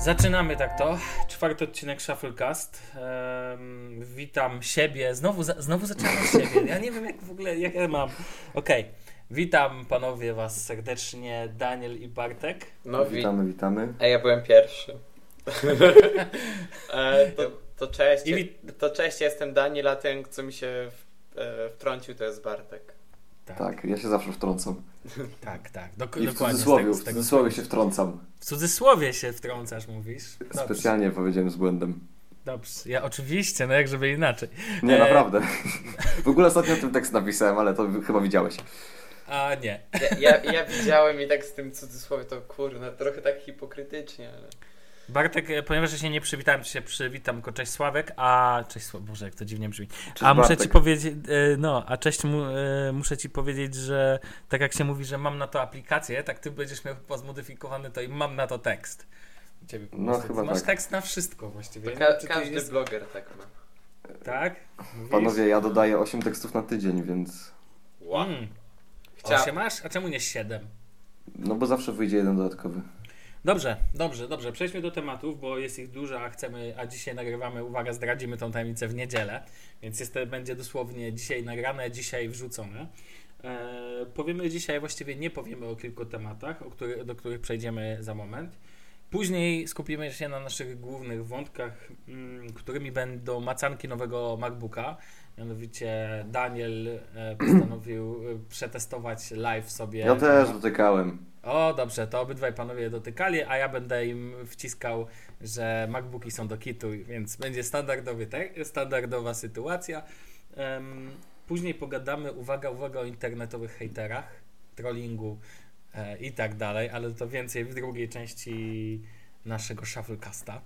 Zaczynamy tak to. Czwarty odcinek Shufflecast. Um, witam siebie. Znowu, za, znowu zaczynam od siebie. Ja nie wiem, jak w ogóle, jak ja mam. Okej. Okay. Witam panowie was serdecznie, Daniel i Bartek. No, witamy, witamy. A ja byłem pierwszy. e, to, to, cześć, to cześć, jestem Daniel, a ten, co mi się w, e, wtrącił, to jest Bartek. Tak. tak, ja się zawsze wtrącam. tak, tak. Dok I w cudzysłowie, tego, w cudzysłowie się wtrącam. W cudzysłowie się wtrącasz, mówisz? Dobrze. Specjalnie powiedziałem z błędem. Dobrze, ja oczywiście, no jak żeby inaczej. Nie, e... naprawdę. W ogóle ostatnio ten tekst napisałem, ale to chyba widziałeś. A nie. Ja, ja, ja widziałem i tak z tym cudzysłowie to kurna, trochę tak hipokrytycznie, ale... Bartek, e, ponieważ się nie przywitałem, to się przywitam, tylko cześć Sławek, a cześć Sławek, Boże, jak to dziwnie brzmi. Cześć a muszę ci powiedzieć, e, no, a cześć, mu, e, muszę ci powiedzieć, że tak jak się mówi, że mam na to aplikację, tak ty będziesz miał chyba zmodyfikowany to i mam na to tekst. Ciebie no, chyba masz tak. tekst na wszystko właściwie. Ka każdy jest... bloger tak ma. Tak? Mówisz? Panowie, ja dodaję 8 tekstów na tydzień, więc... Wow. Mm. Chcia... 8 masz? A czemu nie 7? No bo zawsze wyjdzie jeden dodatkowy. Dobrze, dobrze, dobrze. Przejdźmy do tematów, bo jest ich dużo, a chcemy, a dzisiaj nagrywamy, uwaga, zdradzimy tą tajemnicę w niedzielę, więc jest, będzie dosłownie dzisiaj nagrane, dzisiaj wrzucone. E, powiemy dzisiaj, właściwie nie powiemy o kilku tematach, o który, do których przejdziemy za moment. Później skupimy się na naszych głównych wątkach, mm, którymi będą macanki nowego MacBooka. Mianowicie Daniel e, postanowił e, przetestować live sobie. Ja też dotykałem. O, dobrze, to obydwaj panowie dotykali, a ja będę im wciskał, że MacBooki są do kitu, więc będzie standardowy te, standardowa sytuacja. Um, później pogadamy, uwaga, uwaga, o internetowych haterach, trollingu e, i tak dalej, ale to więcej w drugiej części naszego Shufflecasta.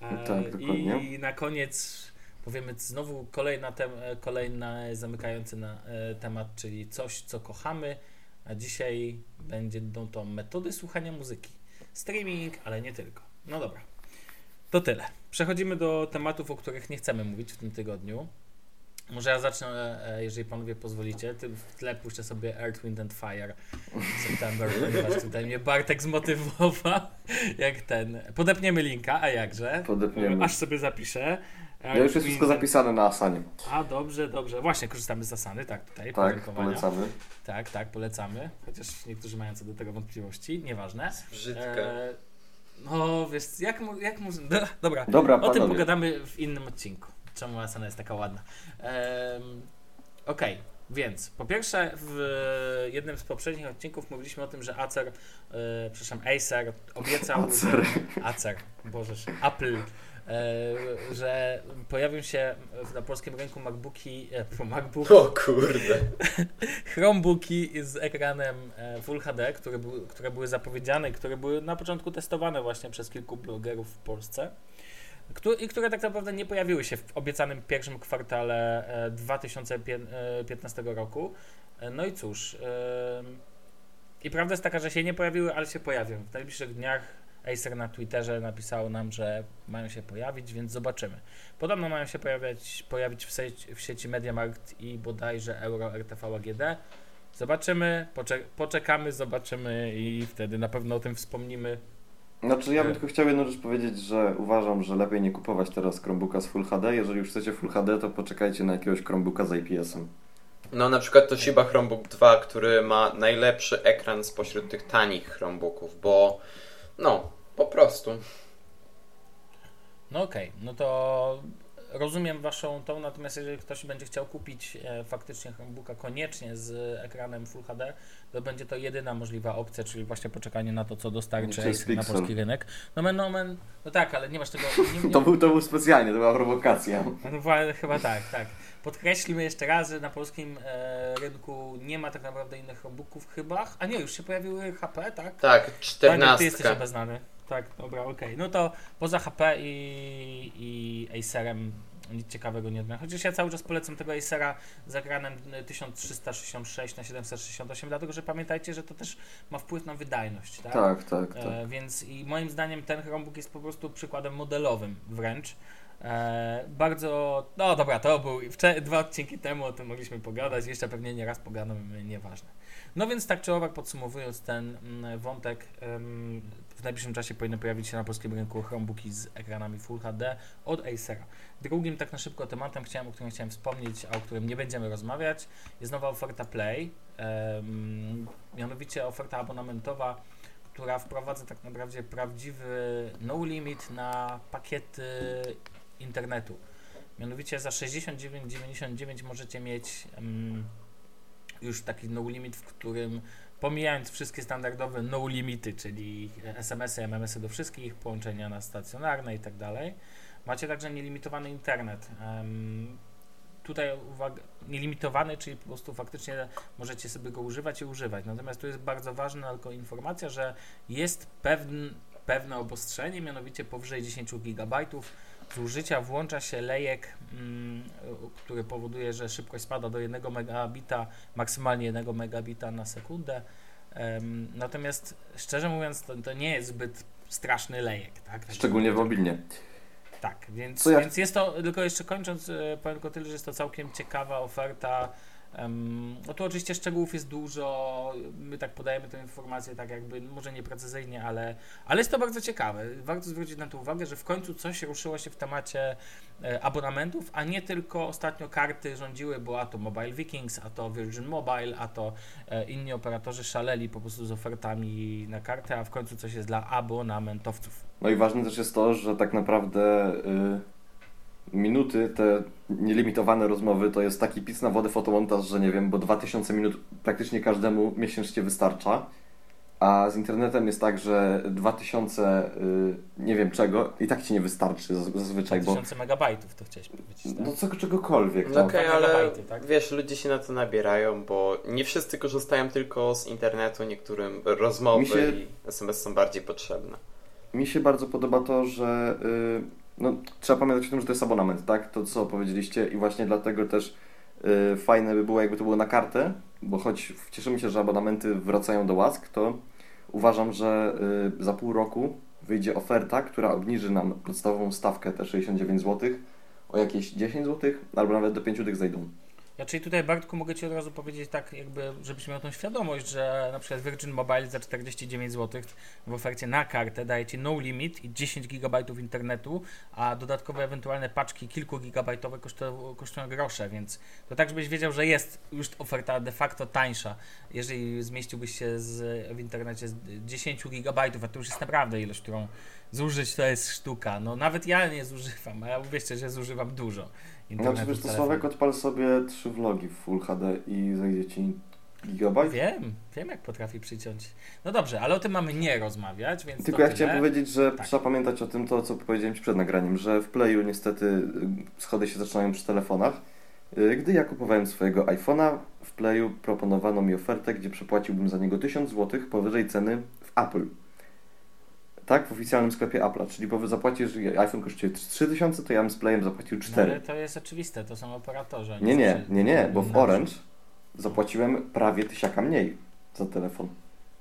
E, tak, dokładnie. I na koniec powiemy znowu kolejna tem, kolejny zamykający na, e, temat, czyli coś, co kochamy, a dzisiaj będą to metody słuchania muzyki. Streaming, ale nie tylko. No dobra. To tyle. Przechodzimy do tematów, o których nie chcemy mówić w tym tygodniu. Może ja zacznę, e, jeżeli panowie pozwolicie. W tle puszczę sobie Earth, Wind and Fire September, ponieważ tutaj mnie Bartek zmotywował, jak ten. Podepniemy linka, a jakże? Podepniemy. Aż sobie zapiszę. Ja już jest wszystko zapisane na Asanie. A, dobrze, dobrze. Właśnie, korzystamy z Asany, tak, tutaj. Tak, polecamy. Tak, tak, polecamy. Chociaż niektórzy mają co do tego wątpliwości, nieważne. Brzydkie. E, no, wiesz, jak, jak można... Dobra, Dobra o tym pogadamy w innym odcinku. Czemu Asana jest taka ładna. E, Okej. Okay. Więc po pierwsze, w jednym z poprzednich odcinków mówiliśmy o tym, że Acer, e, przepraszam, Acer obiecał. Acer. Acer, bożeż, Apple że pojawią się na polskim rynku MacBooki, e, MacBook, o kurde, Chromebooki z ekranem e, Full HD, które, były, które były zapowiedziane które były na początku testowane właśnie przez kilku blogerów w Polsce i które tak naprawdę nie pojawiły się w obiecanym pierwszym kwartale 2015 roku. No i cóż, i prawda jest taka, że się nie pojawiły, ale się pojawią. W najbliższych dniach Acer na Twitterze napisał nam, że mają się pojawić, więc zobaczymy. Podobno mają się pojawiać, pojawić w, sieci, w sieci MediaMarkt i bodajże Euro RTV AGD. Zobaczymy, poczek poczekamy, zobaczymy i wtedy na pewno o tym wspomnimy. Znaczy ja bym tylko chciał jedną rzecz powiedzieć, że uważam, że lepiej nie kupować teraz Chromebooka z Full HD. Jeżeli już chcecie Full HD, to poczekajcie na jakiegoś Chromebooka z IPS-em. No na przykład to Shiba Chromebook 2, który ma najlepszy ekran spośród tych tanich Chromebooków, bo no, po prostu. No okej, okay. no to rozumiem Waszą tą, natomiast jeżeli ktoś będzie chciał kupić e, faktycznie Chromebooka koniecznie z ekranem Full HD, to będzie to jedyna możliwa opcja, czyli właśnie poczekanie na to, co dostarczy na polski rynek. No men, no men, no tak, ale nie masz tego... Nie, nie... To, był, to był specjalnie, to była prowokacja. No, chyba tak, tak. Podkreślmy jeszcze raz, że na polskim e, rynku nie ma tak naprawdę innych Chromebooków chyba, a nie, już się pojawiły HP, tak? Tak, 14. Ty jesteś obeznany. Tak, dobra, okej. Okay. No to poza HP i, i Acerem nic ciekawego nie odmieniam. Chociaż ja cały czas polecam tego Acera z ekranem 1366 na 768, dlatego że pamiętajcie, że to też ma wpływ na wydajność. Tak, tak, tak. tak. E, więc i moim zdaniem ten Chromebook jest po prostu przykładem modelowym wręcz E, bardzo, no dobra, to był dwa odcinki temu, o tym mogliśmy pogadać, jeszcze pewnie nie raz pogadamy, nieważne. No więc tak czy owak podsumowując ten mm, wątek, w najbliższym czasie powinny pojawić się na polskim rynku Chromebooki z ekranami Full HD od Acera. Drugim tak na szybko tematem, chciałem, o którym chciałem wspomnieć, a o którym nie będziemy rozmawiać, jest nowa oferta Play, mianowicie oferta abonamentowa, która wprowadza tak naprawdę prawdziwy no limit na pakiety internetu. Mianowicie za 69,99 możecie mieć um, już taki no limit, w którym pomijając wszystkie standardowe no limity, czyli SMS-y, MMS-y do wszystkich, połączenia na stacjonarne i tak dalej, macie także nielimitowany internet. Um, tutaj uwaga, nielimitowany, czyli po prostu faktycznie możecie sobie go używać i używać. Natomiast tu jest bardzo ważna tylko informacja, że jest pewne, pewne obostrzenie, mianowicie powyżej 10 GB zużycia włącza się lejek, mm, który powoduje, że szybkość spada do 1 megabita, maksymalnie 1 megabita na sekundę. Natomiast szczerze mówiąc, to, to, nie jest zbyt straszny lejek. Tak? Szczególnie w mobilnie. Tak, więc, ja... więc jest to, tylko jeszcze kończąc, e, powiem tylko tyle, że jest to całkiem ciekawa oferta no tu oczywiście szczegółów jest dużo, my tak podajemy tę informację tak jakby, może nieprecyzyjnie, ale, ale jest to bardzo ciekawe. Warto zwrócić na to uwagę, że w końcu coś ruszyło się w temacie e, abonamentów, a nie tylko ostatnio karty rządziły, bo a to Mobile Vikings, a to Virgin Mobile, a to e, inni operatorzy szaleli po prostu z ofertami na kartę, a w końcu coś jest dla abonamentowców. No i ważne też jest to, że tak naprawdę... Yy minuty, te nielimitowane rozmowy, to jest taki pic na wodę fotomontaż, że nie wiem, bo 2000 minut praktycznie każdemu miesięcznie wystarcza. A z internetem jest tak, że 2000 yy, nie wiem czego i tak ci nie wystarczy zazwyczaj. 2000 bo... megabajtów to chciałeś powiedzieć. Tak? No co, czegokolwiek. No, no okej, okay, ale tak? wiesz, ludzie się na to nabierają, bo nie wszyscy korzystają tylko z internetu, niektórym rozmowy się... i SMS są bardziej potrzebne. Mi się bardzo podoba to, że. Yy no, trzeba pamiętać o tym, że to jest abonament, tak? To co powiedzieliście i właśnie dlatego też yy, fajne by było, jakby to było na kartę, bo choć cieszymy się, że abonamenty wracają do łask, to uważam, że yy, za pół roku wyjdzie oferta, która obniży nam podstawową stawkę te 69 zł o jakieś 10 zł, albo nawet do 5 dych zejdą. Ja czyli tutaj Bartku mogę Ci od razu powiedzieć tak jakby, żebyś miał tą świadomość, że na przykład Virgin Mobile za 49 zł w ofercie na kartę daje Ci no limit i 10 GB internetu, a dodatkowe ewentualne paczki kilku gigabajtowe kosztują, kosztują grosze, więc to tak żebyś wiedział, że jest już oferta de facto tańsza, jeżeli zmieściłbyś się z, w internecie z 10 GB, a to już jest naprawdę ilość, którą zużyć to jest sztuka. No nawet ja nie zużywam, a ja uwierzcie, że zużywam dużo internetu. Znaczy wiesz, to Sławek odpal sobie trzy vlogi w Full HD i zajdzie ci gigabajt? Wiem, wiem jak potrafi przyciąć. No dobrze, ale o tym mamy nie rozmawiać, więc Tylko ja tyle. chciałem powiedzieć, że tak. trzeba pamiętać o tym, to co powiedziałem Ci przed nagraniem, że w Playu niestety y, schody się zaczynają przy telefonach. Y, gdy ja kupowałem swojego iPhone'a, w Playu proponowano mi ofertę, gdzie przepłaciłbym za niego 1000 zł powyżej ceny w Apple tak, w oficjalnym sklepie Apple, czyli powie zapłacisz, iPhone kosztuje 3000, to ja bym z Playem zapłacił 4. No, ale to jest oczywiste, to są operatorzy. Nie, nie, nie, nie, bo w Orange zapłaciłem prawie tysiaka mniej za telefon.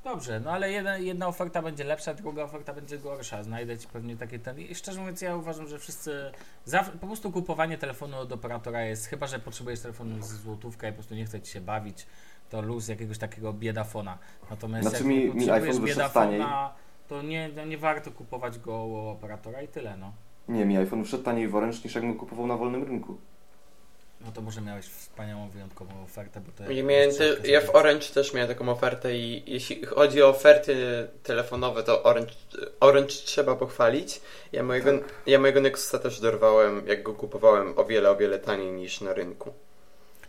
Dobrze, no ale jedna, jedna oferta będzie lepsza, druga oferta będzie gorsza. Znajdę ci pewnie takie ten. I szczerze mówiąc, ja uważam, że wszyscy. po prostu kupowanie telefonu od operatora jest, chyba że potrzebujesz telefonu z złotówka i po prostu nie chce ci się bawić, to luz jakiegoś takiego biedafona. Natomiast znaczy jak mi, mi iPhone wyszedł taniej to nie, nie warto kupować go u operatora i tyle, no. Nie, mi iPhone wszedł taniej w Orange niż jakbym kupował na wolnym rynku. No to może miałeś wspaniałą, wyjątkową ofertę, bo to ja, miałem te, ja w Orange też miałem taką ofertę i jeśli chodzi o oferty telefonowe, to Orange, Orange trzeba pochwalić. Ja mojego, tak. ja mojego Nexusa też dorwałem, jak go kupowałem, o wiele, o wiele taniej niż na rynku.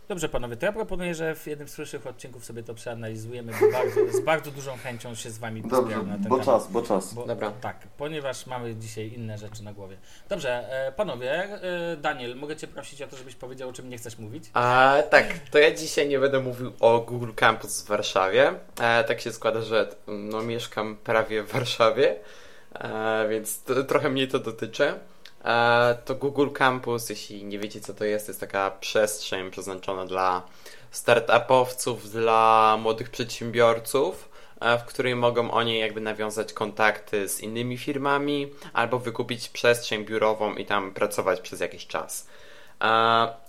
Dobrze panowie, to ja proponuję, że w jednym z przyszłych odcinków sobie to przeanalizujemy, bo bardzo, z bardzo dużą chęcią się z wami Dobrze, na ten bo temat. czas, bo czas. Bo, Dobra. Tak, ponieważ mamy dzisiaj inne rzeczy na głowie. Dobrze, e, panowie, e, Daniel, mogę cię prosić o to, żebyś powiedział, o czym nie chcesz mówić? A, tak, to ja dzisiaj nie będę mówił o Google Campus w Warszawie. E, tak się składa, że no, mieszkam prawie w Warszawie, e, więc to, trochę mnie to dotyczy. E, to Google Campus, jeśli nie wiecie co to jest, to jest taka przestrzeń przeznaczona dla startupowców, dla młodych przedsiębiorców, w której mogą oni jakby nawiązać kontakty z innymi firmami albo wykupić przestrzeń biurową i tam pracować przez jakiś czas.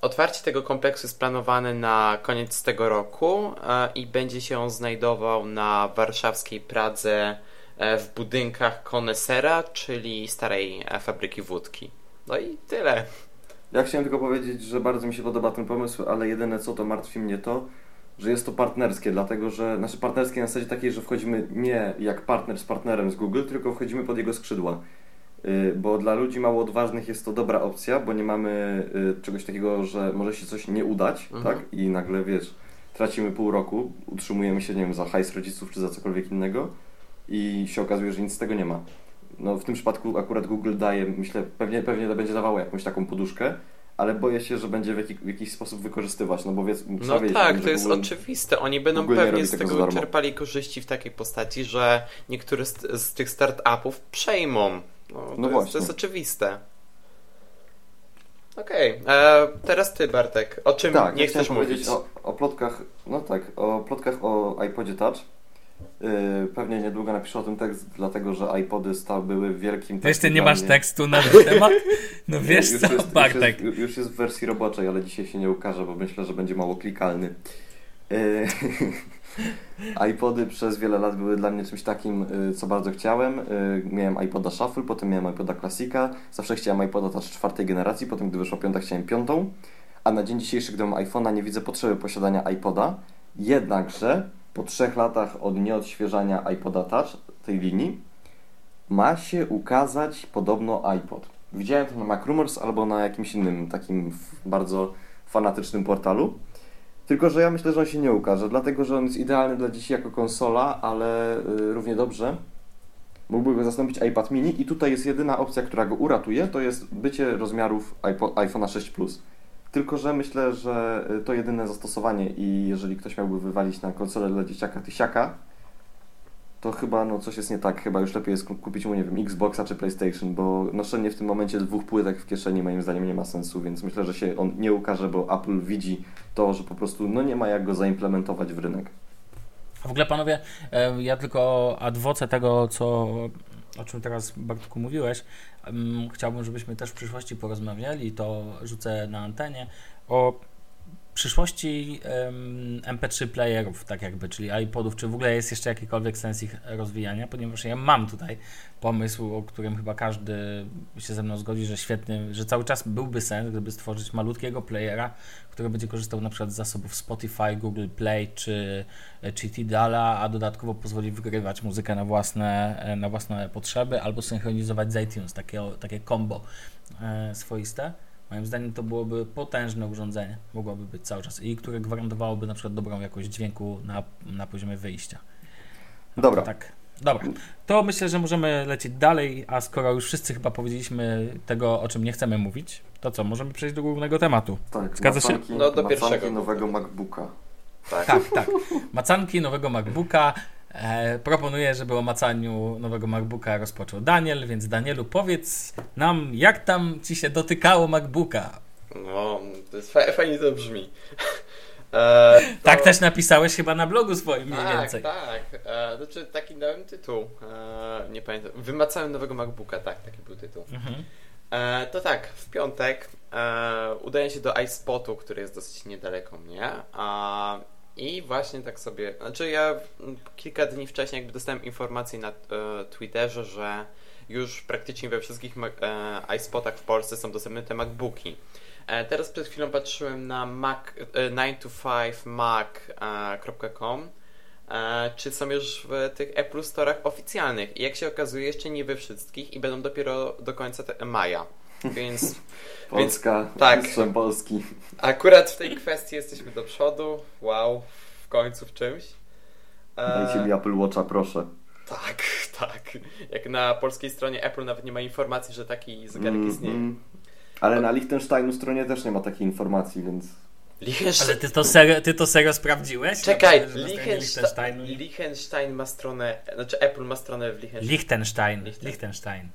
Otwarcie tego kompleksu jest planowane na koniec tego roku i będzie się on znajdował na warszawskiej Pradze e, w budynkach Konesera, czyli starej e, fabryki wódki. No i tyle. Ja chciałem tylko powiedzieć, że bardzo mi się podoba ten pomysł, ale jedyne co to martwi mnie to, że jest to partnerskie, dlatego że, znaczy partnerskie na zasadzie takiej, że wchodzimy nie jak partner z partnerem z Google, tylko wchodzimy pod jego skrzydła. Y, bo dla ludzi mało odważnych jest to dobra opcja, bo nie mamy y, czegoś takiego, że może się coś nie udać, mhm. tak? I nagle, wiesz, tracimy pół roku, utrzymujemy się, nie wiem, za hajs rodziców czy za cokolwiek innego i się okazuje, że nic z tego nie ma. No w tym przypadku akurat Google daje, myślę, pewnie, pewnie będzie dawało jakąś taką poduszkę, ale boję się, że będzie w, jaki, w jakiś sposób wykorzystywać, no bo wiec, No tak, to jest Google, oczywiste. Oni będą pewnie z tego czerpali korzyści w takiej postaci, że niektóre z, z tych startupów przejmą no, no to, właśnie. Jest, to jest oczywiste. Okej, okay. E, teraz ty Bartek, o czym tak, nie chcesz mówić? O, o plotkach, no tak, o plotkach o iPodzie Touch. Yy, pewnie niedługo napiszę o tym tekst, dlatego że iPody stały, były wielkim... Wiesz, ty nie masz tekstu na ten temat? No wiesz już co, jest, Bartek. Już jest, już jest, w wersji roboczej, ale dzisiaj się nie ukaże, bo myślę, że będzie mało klikalny. Yy, iPody przez wiele lat były dla mnie czymś takim, y, co bardzo chciałem. Y, miałem iPoda Shuffle, potem miałem iPoda Classica. Zawsze chciałem iPoda Touch czwartej generacji, potem gdy wyszła piąta chciałem piątą. A na dzień dzisiejszy, gdy mam iPhone'a, nie widzę potrzeby posiadania iPoda. Jednakże po trzech latach od nieodświeżania iPoda Touch, tej linii, ma się ukazać podobno iPod. Widziałem to na MacRumors albo na jakimś innym takim bardzo fanatycznym portalu. Tylko, że ja myślę, że on się nie ukaże, dlatego, że on jest idealny dla dzieci jako konsola, ale y, równie dobrze mógłby go zastąpić iPad mini i tutaj jest jedyna opcja, która go uratuje, to jest bycie rozmiarów iPhone'a 6 Plus. Tylko, że myślę, że y, to jedyne zastosowanie i jeżeli ktoś miałby wywalić na konsolę dla dzieciaka tysiaka, to chyba no, coś jest nie tak. Chyba już lepiej jest kupić mu, nie wiem, Xboxa czy PlayStation, bo noszenie w tym momencie dwóch płytek w kieszeni moim zdaniem nie ma sensu, więc myślę, że się on nie ukaże, bo Apple widzi to, że po prostu no, nie ma jak go zaimplementować w rynek. W ogóle panowie, e, ja tylko adwocę tego, co, o czym teraz Bartku mówiłeś, chciałbym, żebyśmy też w przyszłości porozmawiali, to rzucę na antenie, o przyszłości um, MP3 playerów, tak jakby, czyli iPodów, czy w ogóle jest jeszcze jakikolwiek sens ich rozwijania, ponieważ ja mam tutaj pomysł, o którym chyba każdy się ze mną zgodzi, że świetny, że cały czas byłby sens, gdyby stworzyć malutkiego playera, który będzie korzystał na przykład z zasobów Spotify, Google Play czy, czy Tidala, a dodatkowo pozwoli wygrywać muzykę na własne, na własne potrzeby albo synchronizować z iTunes, takie, takie combo e, swoiste. Moim zdaniem to byłoby potężne urządzenie, mogłoby być cały czas i które gwarantowałoby na przykład dobrą jakość dźwięku na, na poziomie wyjścia. No, Dobra. Tak. Dobra, to myślę, że możemy lecieć dalej, a skoro już wszyscy chyba powiedzieliśmy tego, o czym nie chcemy mówić, to co, możemy przejść do głównego tematu. Tak, Zgadza się? No do pierwszego nowego MacBooka. Tak. tak, tak. Macanki nowego MacBooka. E, proponuję, żeby o macaniu nowego MacBooka rozpoczął Daniel, więc Danielu powiedz nam, jak tam Ci się dotykało MacBooka? No, to jest fajnie to brzmi. E, to... Tak też napisałeś chyba na blogu swoim mniej tak, więcej. Tak, e, znaczy taki dałem tytuł, e, nie pamiętam, wymacałem nowego MacBooka, tak, taki był tytuł. Mhm. E, to tak, w piątek e, udaję się do iSpotu, który jest dosyć niedaleko mnie, a i właśnie tak sobie, znaczy ja kilka dni wcześniej jakby dostałem informację na e, Twitterze, że już praktycznie we wszystkich e, iSpotach w Polsce są dostępne te MacBooki. E, teraz przed chwilą patrzyłem na Mac, e, 9to5mac.com e, czy są już w tych Apple Store'ach oficjalnych. I jak się okazuje, jeszcze nie we wszystkich i będą dopiero do końca maja. Więc. Polska, więc, tak. mistrzem Polski. Akurat w tej kwestii jesteśmy do przodu. Wow, w końcu w czymś. Dajcie mi Apple Watcha, proszę. Tak, tak. Jak na polskiej stronie Apple nawet nie ma informacji, że taki zegarek mm, istnieje. Mm. Ale na Liechtensteinu stronie też nie ma takiej informacji, więc. Liechtenstein... Ale ty to, serio, ty to serio sprawdziłeś? Czekaj, Liechtenstein, Liechtenstein ma stronę, znaczy Apple ma stronę w Liechtenstein. Liechtenstein. Liechtenstein.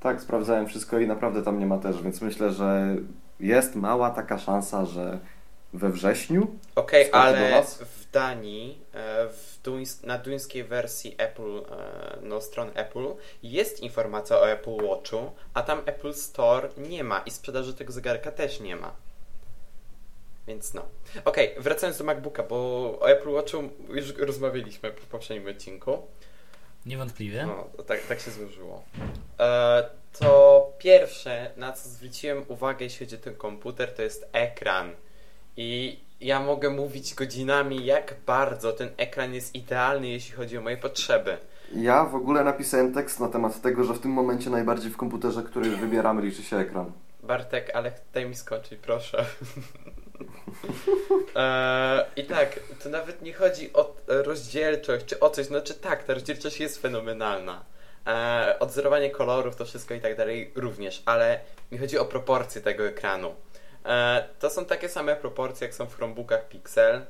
Tak, sprawdzałem wszystko i naprawdę tam nie ma też, więc myślę, że jest mała taka szansa, że we wrześniu. Okej, okay, ale w Danii, e, w duńs na duńskiej wersji Apple, e, no strony Apple, jest informacja o Apple Watchu, a tam Apple Store nie ma i sprzedaży tego zegarka też nie ma. Więc no. Okej, okay, wracając do MacBooka, bo o Apple Watchu już rozmawialiśmy w poprzednim odcinku. Niewątpliwie. No, tak, tak się złożyło. E, to pierwsze, na co zwróciłem uwagę, jeśli chodzi o ten komputer, to jest ekran. I ja mogę mówić godzinami, jak bardzo ten ekran jest idealny, jeśli chodzi o moje potrzeby. Ja w ogóle napisałem tekst na temat tego, że w tym momencie najbardziej w komputerze, który wybieramy, liczy się ekran. Bartek, ale daj mi skończyć, proszę. eee, I tak, to nawet nie chodzi o rozdzielczość czy o coś, znaczy tak, ta rozdzielczość jest fenomenalna. Eee, odzorowanie kolorów, to wszystko i tak dalej również, ale mi chodzi o proporcje tego ekranu. Eee, to są takie same proporcje, jak są w Chromebookach Pixel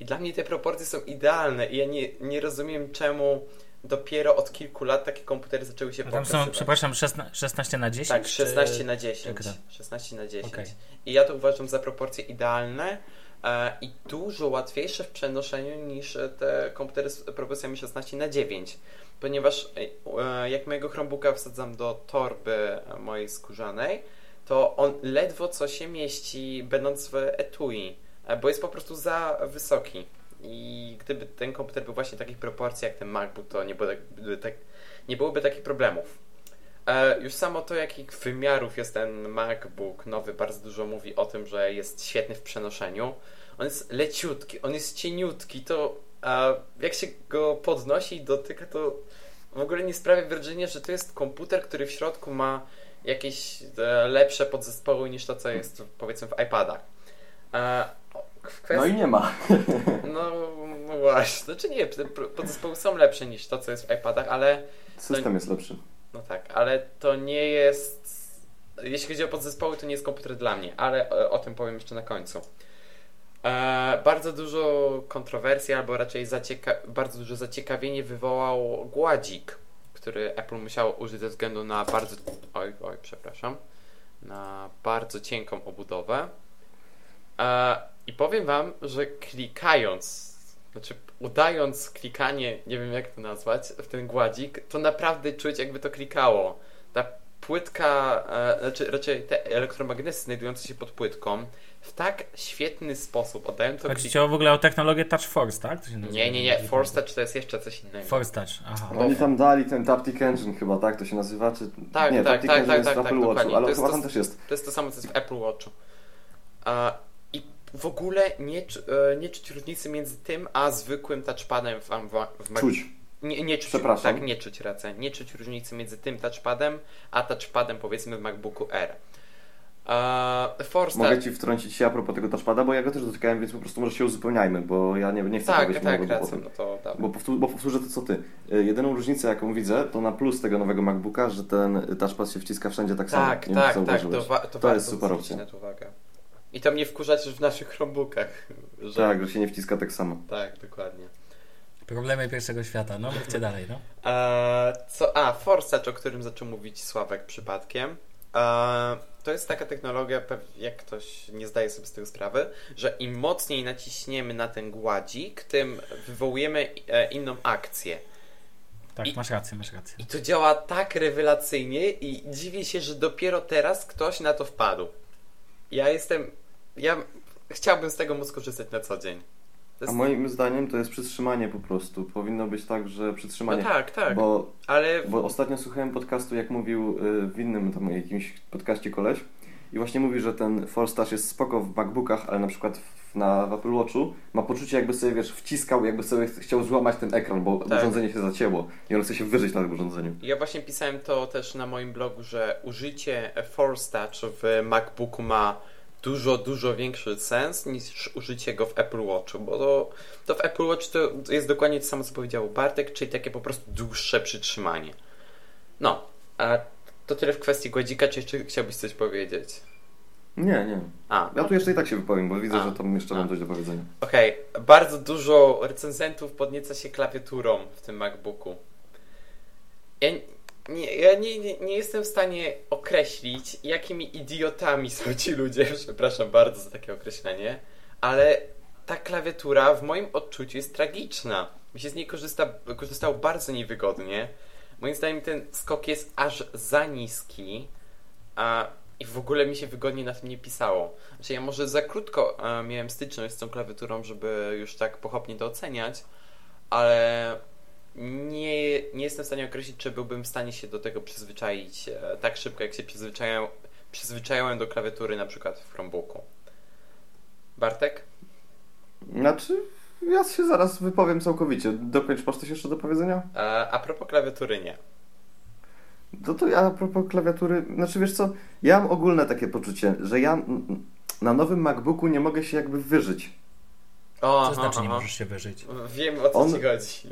i dla mnie te proporcje są idealne i ja nie, nie rozumiem czemu dopiero od kilku lat takie komputery zaczęły się tam są, przepraszam, 16 na 10? Tak, 16 czy... na 10. 16 na 10. Okay. I ja to uważam za proporcje idealne e, i dużo łatwiejsze w przenoszeniu niż te komputery z proporcjami 16 na 9. Ponieważ e, jak mojego Chromebooka wsadzam do torby mojej skórzanej, to on ledwo co się mieści, będąc w etui, e, bo jest po prostu za wysoki. I gdyby ten komputer był właśnie takich proporcji jak ten MacBook, to nie, byłoby, tak, nie byłoby takich problemów. E, już samo to, jakich wymiarów jest ten MacBook nowy, bardzo dużo mówi o tym, że jest świetny w przenoszeniu. On jest leciutki, on jest cieniutki, to e, jak się go podnosi i dotyka, to w ogóle nie sprawia wrażenia, że to jest komputer, który w środku ma jakieś e, lepsze podzespoły niż to, co jest powiedzmy w iPadach. E, Kwestii... No i nie ma. No, no właśnie. Znaczy nie, podzespoły są lepsze niż to, co jest w iPadach, ale... System to... jest lepszy. No tak, ale to nie jest... Jeśli chodzi o podzespoły, to nie jest komputer dla mnie, ale o, o tym powiem jeszcze na końcu. E, bardzo dużo kontrowersji, albo raczej zacieka- bardzo duże zaciekawienie wywołał gładzik, który Apple musiało użyć ze względu na bardzo... Oj, oj, przepraszam. Na bardzo cienką obudowę. E, I powiem wam, że klikając, znaczy udając klikanie, nie wiem jak to nazwać, w ten gładzik, to naprawdę czuć jakby to klikało. Ta płytka, e, znaczy raczej te elektromagnesy znajdujące się pod płytką w tak świetny sposób oddają to... Chodzi o w ogóle o technologię Touch Force, tak? nie, nie, nie. Force Touch to jest jeszcze coś innego. Force Touch, aha. Oni tam dali ten Taptic Engine chyba, tak? To się nazywa? Czy... Tak, nie, tak, Taptic tak, Engine tak, jest tak, w Apple tak, Watchu, ale chyba to, tam też jest. To jest to samo, co jest w Apple Watchu. I w ogóle nie, e, nie czuć różnicy między tym, a zwykłym touchpadem w, w, w Czuć. Nie, nie czuć, Przepraszam. Tak, nie czuć racja. Nie czuć różnicy między tym touchpadem, a touchpadem powiedzmy w MacBooku Air. Uh, Force Mogę Ci wtrącić się a propos tego touchpada, bo ja go też dotykałem, więc po prostu może się uzupełniajmy, bo ja nie, nie chcę tak, powiedzieć tak, rację, no to bo, powtór, bo powtórzę to co Ty. E, jedyną różnicę jaką widzę, to na plus tego nowego MacBooka, że ten touchpad się wciska wszędzie tak, tak samo. Tak, tak, tak, to, wa- to, to jest super opcja. I to mnie wkurza też w naszych Chromebookach. Że... Tak, że się nie wciska tak samo. Tak, dokładnie. Problemy pierwszego świata, no mówcie dalej, no. Eee, co, a, Forsage, o którym zaczął mówić Sławek przypadkiem. Eee, to jest taka technologia, jak ktoś nie zdaje sobie z tego sprawy, że im mocniej naciśniemy na ten gładzik, tym wywołujemy e, inną akcję. Tak, I, masz rację, masz rację. I to działa tak rewelacyjnie i dziwię się, że dopiero teraz ktoś na to wpadł. Ja jestem. Ja chciałbym z tego móc korzystać na co dzień. Jest... A moim zdaniem to jest przytrzymanie po prostu. Powinno być tak, że przytrzymanie. No tak, tak. Bo, ale... bo ostatnio słuchałem podcastu, jak mówił y, w innym tam jakimś podcaście koleś i właśnie mówi, że ten Force Touch jest spoko w MacBookach, ale na przykład w, na w Apple Watchu ma poczucie jakby sobie, wiesz, wciskał, jakby sobie chciał złamać ten ekran, bo tak. urządzenie się zacięło i on chce się wyżyć na tym urządzeniu. Ja właśnie pisałem to też na moim blogu, że użycie Force Touch w MacBooku ma dużo, dużo większy sens niż użycie go w Apple Watchu, bo to, to w Apple Watch to jest dokładnie to samo, co powiedział Bartek, czyli takie po prostu dłuższe przytrzymanie. No, a to tyle w kwestii gładzika, czy jeszcze chciałbyś coś powiedzieć? Nie, nie. A, ja tu jeszcze i tak się wypowiem, bo widzę, a, że tam jeszcze mam coś do powiedzenia. Okej, okay. bardzo dużo recenzentów podnieca się klawiaturą w tym MacBooku. Ja nie, ja nie, nie, nie, jestem w stanie określić, jakimi idiotami są ci ludzie, przepraszam bardzo za takie określenie, ale ta klawiatura w moim odczuciu jest tragiczna. Mi się z niej korzysta, korzystało bardzo niewygodnie. Moim zdaniem ten skok jest aż za niski, a i w ogóle mi się wygodnie na tym nie pisało. Znaczy ja może za krótko e, miałem styczność z tą klawiaturą, żeby już tak pochopnie to oceniać, ale nie, nie jestem w stanie określić, czy byłbym w stanie się do tego przyzwyczaić e, tak szybko, jak się przyzwyczaiłem, przyzwyczaiłem do klawiatury na przykład w Chromebooku. Bartek? Znaczy, ja się zaraz wypowiem całkowicie. Dokończ, masz coś jeszcze do powiedzenia? A, a propos klawiatury nie. No to ja a propos klawiatury, znaczy wiesz co, ja mam ogólne takie poczucie, że ja na nowym MacBooku nie mogę się jakby wyżyć. O, co znaczy nie możesz się wyżyć? Wiem o co On, ci chodzi.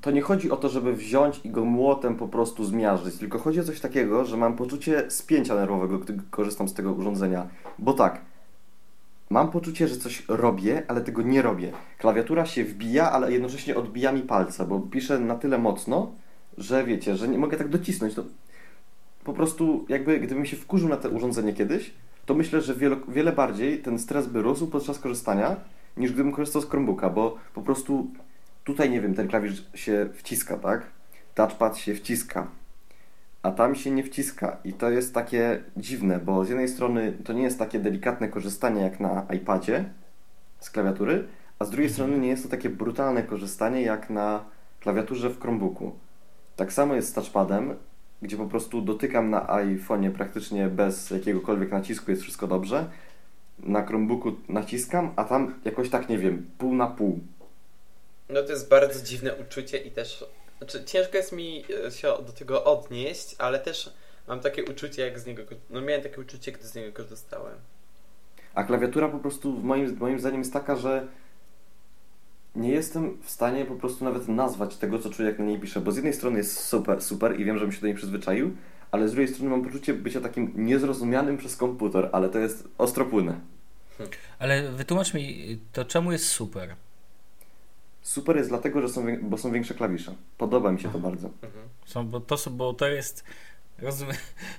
To nie chodzi o to, żeby wziąć i go młotem po prostu zmiażdżyć, tylko chodzi o coś takiego, że mam poczucie spięcia nerwowego, gdy korzystam z tego urządzenia. Bo tak, mam poczucie, że coś robię, ale tego nie robię. Klawiatura się wbija, ale jednocześnie odbija mi palce, bo piszę na tyle mocno, że wiecie, że nie mogę tak docisnąć. To po prostu jakby gdybym się wkurzył na to urządzenie kiedyś, to myślę, że wiele, wiele bardziej ten stres by rósł podczas korzystania, niż gdybym korzystał z Chromebooka, bo po prostu tutaj, nie wiem, ten klawisz się wciska, tak? Touchpad się wciska, a tam się nie wciska i to jest takie dziwne, bo z jednej strony to nie jest takie delikatne korzystanie jak na iPadzie z klawiatury, a z drugiej mhm. strony nie jest to takie brutalne korzystanie jak na klawiaturze w Chromebooku. Tak samo jest z touchpadem, gdzie po prostu dotykam na iPhone'ie praktycznie bez jakiegokolwiek nacisku, jest wszystko dobrze. Na Chromebooku naciskam, a tam jakoś tak, nie wiem, pół na pół. No to jest bardzo dziwne uczucie i też znaczy, ciężko jest mi e, się do tego odnieść, ale też mam takie uczucie, jak z niego. No, miałem takie uczucie, gdy z niego korzystałem. A klawiatura po prostu, moim, moim zdaniem, jest taka, że nie jestem w stanie po prostu nawet nazwać tego, co czuję, jak na niej piszę, bo z jednej strony jest super, super i wiem, że bym się do niej przyzwyczaił, ale z drugiej strony mam poczucie bycia takim niezrozumianym przez komputer, ale to jest ostropłynne. Ale wytłumacz mi, to czemu jest super? Super jest dlatego, że są, bo są większe klawisze. Podoba mi się to bardzo. Mhm. Są, bo, to, bo to jest Rozumiem.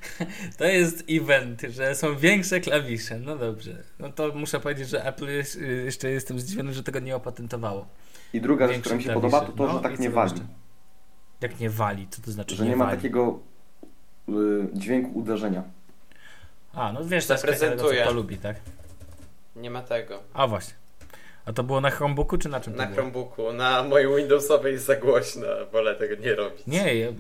To jest event, że są większe klawisze. No dobrze. No to muszę powiedzieć, że Apple jest, jeszcze jestem zdziwiony, że tego nie opatentowało. I druga rzecz, która mi się klawisze. podoba, to to, no, że tak nie wali. Jeszcze? Jak nie wali, co to znaczy? Że nie, nie ma wali? takiego y, dźwięku uderzenia. A, no wiesz, to jest prezentuje. To lubi, tak? Nie ma tego. A właśnie. A to było na Chromebooku czy na czym Na Chromebooku. Na mojej Windowsowej jest za głośno. Wolę tego nie robić. Nie,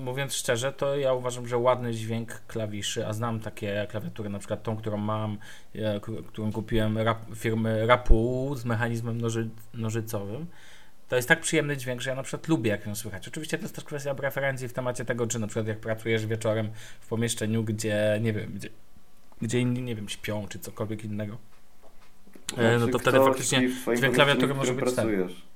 mówiąc szczerze, to ja uważam, że ładny dźwięk klawiszy, a znam takie klawiatury, na przykład tą, którą mam, e, którą kupiłem rap, firmy Rapu z mechanizmem noży, nożycowym. To jest tak przyjemny dźwięk, że ja na przykład lubię, jak ją słychać. Oczywiście to jest też kwestia preferencji w temacie tego, czy na przykład jak pracujesz wieczorem w pomieszczeniu, gdzie, nie wiem, gdzie, gdzie inni, nie wiem, śpią, czy cokolwiek innego no to wtedy faktycznie dźwięk klawiatury może być pracujesz.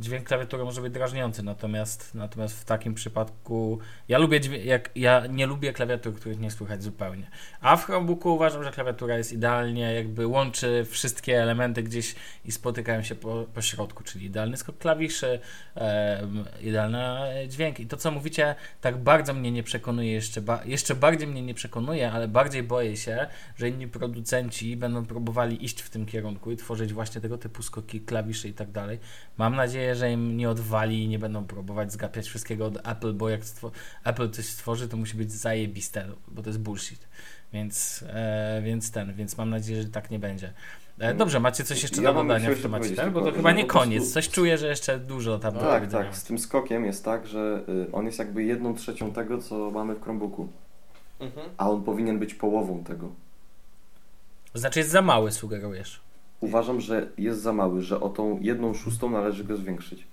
Dźwięk klawiatury może być drażniący, natomiast, natomiast w takim przypadku ja lubię jak, ja nie lubię klawiatur, których nie słychać zupełnie. A w Chromebooku uważam, że klawiatura jest idealnie, jakby łączy wszystkie elementy gdzieś i spotykają się po, po środku, czyli idealny skok klawiszy, e, idealny dźwięk. I to, co mówicie, tak bardzo mnie nie przekonuje, jeszcze, ba jeszcze bardziej mnie nie przekonuje, ale bardziej boję się, że inni producenci będą próbowali iść w tym kierunku i tworzyć właśnie tego typu skoki klawiszy i tak dalej. Mam nadzieję, że im nie odwali i nie będą próbować zgapiać wszystkiego od Apple, bo jak Apple coś stworzy, to musi być zajebiste, bo to jest bullshit. Więc, e, więc ten, więc mam nadzieję, że tak nie będzie. E, dobrze, macie coś jeszcze ja do dodania w temacie, tak? Bo to chyba nie koniec. Coś czuję, że jeszcze dużo tam no, Tak, tak. Z tym skokiem jest tak, że y, on jest jakby jedną trzecią tego, co mamy w Chromebooku. Mhm. A on powinien być połową tego. Znaczy jest za mały, sugerujesz uważam, że jest za mały, że o tą jedną szóstą należy go zwiększyć.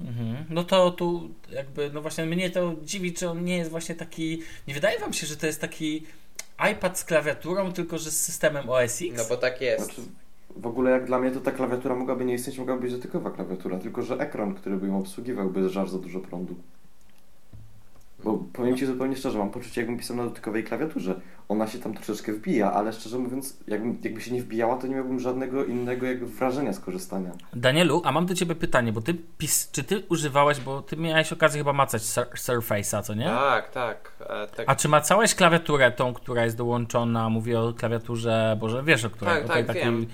Mhm. No to tu jakby, no właśnie mnie to dziwi, czy on nie jest właśnie taki, nie wydaje wam się, że to jest taki iPad z klawiaturą, tylko że z systemem OS X? No bo tak jest. Znaczy, w ogóle jak dla mnie to ta klawiatura mogłaby nie istnieć, mogłaby być dotykowa klawiatura, tylko że ekran, który by ją obsługiwał, by żar za dużo prądu. Bo powiem Ci zupełnie szczerze, mam poczucie, jakbym pisał na dotykowej klawiaturze. Ona się tam troszeczkę wbija, ale szczerze mówiąc, jakbym, jakby się nie wbijała, to nie miałbym żadnego innego jakby wrażenia z korzystania. Danielu, a mam do Ciebie pytanie, bo Ty pis, czy Ty używałeś, bo Ty miałeś okazję chyba macać sur Surface'a, co nie? Tak, tak, e, tak. A czy macałeś klawiaturę tą, która jest dołączona, mówię o klawiaturze, Boże, wiesz o której? Tak, tak, takiej... wiem.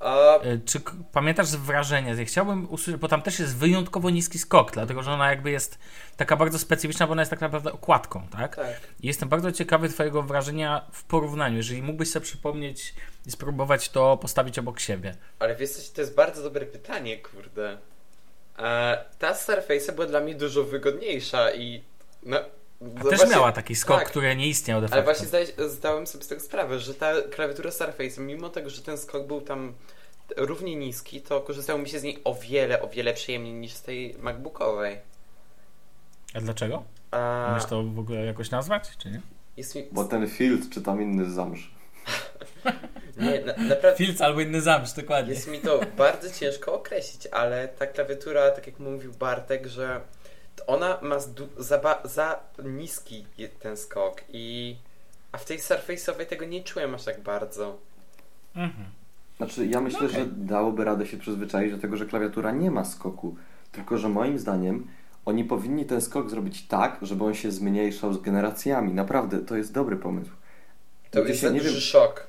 A, Y, Czy pamiętasz wrażenie? Chciałbym usłyszeć, bo tam też jest wyjątkowo niski skok, dlatego że ona jakby jest taka bardzo specyficzna, bo ona jest tak naprawdę okładką, tak? tak. I Jestem bardzo ciekawy Twojego wrażenia w porównaniu. Jeżeli mógłbyś sobie przypomnieć i spróbować to postawić obok siebie. Ale wiesz coś, to jest bardzo dobre pytanie, kurde. E, ta Surface była dla mnie dużo wygodniejsza i... No, A no też właśnie- miała taki skok, tak. który nie istniał de Ale facto. właśnie zdaje, zdałem sobie z tego sprawę, że ta klawiatura Surface, mimo tego, że ten skok był tam równie niski, to korzystało mi się z niej o wiele, o wiele przyjemniej niż z tej MacBookowej. A dlaczego? A, Możesz to w ogóle jakoś nazwać, czy nie? jest mi... Bo ten field czy tam inny zamrz. Nie, na, naprawdę... Filc albo inny zamrz, dokładnie. Jest mi to bardzo ciężko określić, ale ta klawiatura, tak jak mówił Bartek, że ona ma za, za niski ten skok i a w tej Surface'owej tego nie czułem aż tak bardzo. Mhm. Znaczy, ja myślę, Okej. że dałoby radę się przyzwyczaić do tego, że klawiatura nie ma skoku. Tylko, że moim zdaniem oni powinni ten skok zrobić tak, żeby on się zmniejszał z generacjami. Naprawdę, to jest dobry pomysł. To jest się nie duży wiem- szok.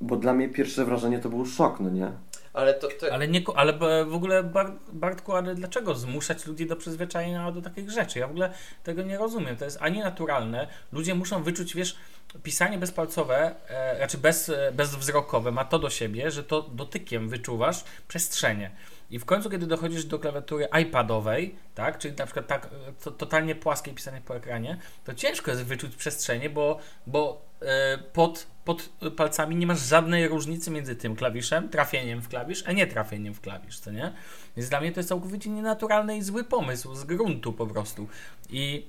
Bo dla mnie pierwsze wrażenie to był szok, no nie? Ale to, to Ale, nie, ale b- w ogóle Bar- Bartku, ale dlaczego zmuszać ludzi do przyzwyczajenia do takich rzeczy? Ja w ogóle tego nie rozumiem. To jest ani naturalne. Ludzie muszą wyczuć, wiesz, pisanie bezpalcowe, e, raczej bez, e, bezwzrokowe ma to do siebie, że to dotykiem wyczuwasz przestrzenie. I w końcu, kiedy dochodzisz do klawiatury iPadowej, tak, czyli na przykład tak to, totalnie płaskie pisanie po ekranie, to ciężko jest wyczuć przestrzenie, bo, bo e, pod, pod palcami nie masz żadnej różnicy między tym klawiszem, trafieniem w klawisz, a nie trafieniem w klawisz, co nie? Więc dla mnie to jest całkowicie nienaturalny i zły pomysł, z gruntu po prostu. I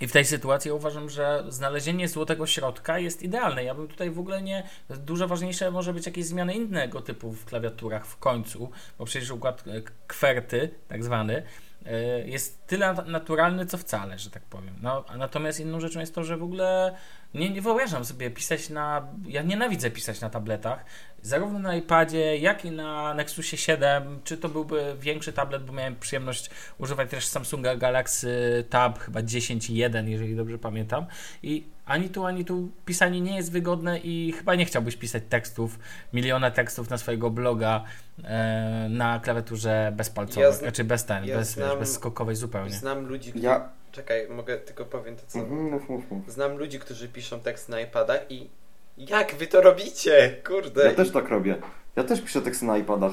i w tej sytuacji uważam, że znalezienie złotego środka jest idealne. Ja bym tutaj w ogóle nie. Dużo ważniejsze może być jakieś zmiany innego typu w klawiaturach w końcu, bo przecież układ e, kwerty, tak zwany, e, jest tyle nat- naturalny, co wcale, że tak powiem. No, natomiast inną rzeczą jest to, że w ogóle nie, nie wyobrażam sobie pisać na. Ja nienawidzę pisać na tabletach, zarówno na iPadzie, jak i na Nexusie 7. Czy to byłby większy tablet, bo miałem przyjemność używać też Samsunga Galaxy Tab chyba 10.1, jeżeli dobrze pamiętam. I ani tu, ani tu pisanie nie jest wygodne i chyba nie chciałbyś pisać tekstów, miliona tekstów na swojego bloga e, na klawiaturze bezpalcowej, Ja zna- znaczy bez ten, ja bez, znam- bez skokowej zupełnie. znam ludzi, którzy... Ja... Czekaj, mogę tylko powiem to co? Mhm, mów, mów, mów. Znam ludzi, którzy piszą tekst na iPadach i jak wy to robicie? Kurde. Ja też tak robię. Ja też piszę teksty na iPadach.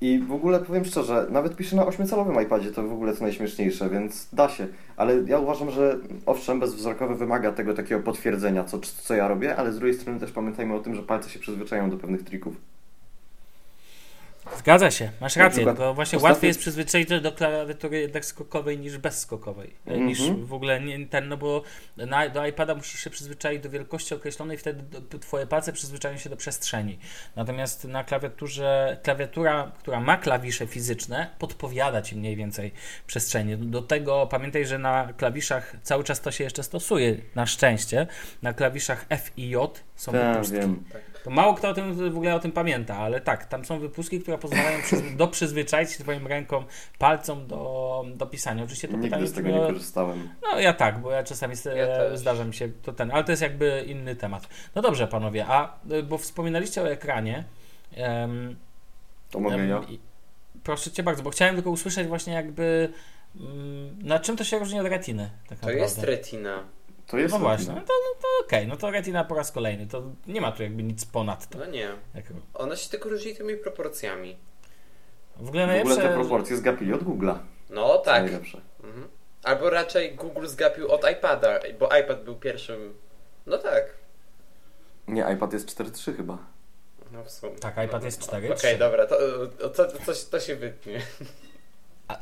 I w ogóle powiem szczerze, nawet piszę na 8-calowym iPadzie, to w ogóle to najśmieszniejsze, więc da się. Ale ja uważam, że owszem, bezwzrokowy wymaga tego takiego potwierdzenia, co, co ja robię, ale z drugiej strony też pamiętajmy o tym, że palce się przyzwyczają do pewnych trików. Zgadza się, masz rację, tylko właśnie ostatnio- łatwiej jest przyzwyczaić do klawiatury jednak skokowej niż bezskokowej. e, Mhm. Niż w ogóle nie, ten, no bo na, do iPada musisz się przyzwyczaić do wielkości określonej, wtedy do, twoje palce przyzwyczają się do przestrzeni. Natomiast na klawiaturze, klawiatura, która ma klawisze fizyczne, podpowiada ci mniej więcej przestrzenie. Do tego pamiętaj, że na klawiszach cały czas to się jeszcze stosuje, na szczęście. Na klawiszach F i J są Tak, wypustki. wiem. To mało kto o tym w ogóle o tym pamięta, ale tak, tam są wypustki, które pozwalają przyzwy- do przyzwyczaić się twoim rękom, palcom do, do pisania. Oczywiście to Nigdy pytanie z tego nie korzystałem. No ja tak, bo ja czasami Ja zdarza mi się to ten, ale to jest jakby inny temat. No dobrze panowie, a y, bo wspominaliście o ekranie. em, To mogę em, ja? Proszę cię bardzo, bo chciałem tylko usłyszeć właśnie jakby mm, na czym to się różni od retiny. Tak To naprawdę. jest retina. To jest No właśnie, no retina. to, no to okej, no to retina po raz kolejny, to nie ma tu jakby nic ponad to. No nie. Jak, Ona się tylko różni tymi proporcjami. w ogóle W najlepsze... ogóle te proporcje zgapili od Google'a. No Co tak. Najlepsze. Mhm. Albo raczej Google zgapił od iPada, bo iPad był pierwszym. No tak. Nie, iPad jest 4.3 chyba. No w sumie. Tak, iPad jest 4.3. Okej, dobra, to, to, to, to, to się wytnie.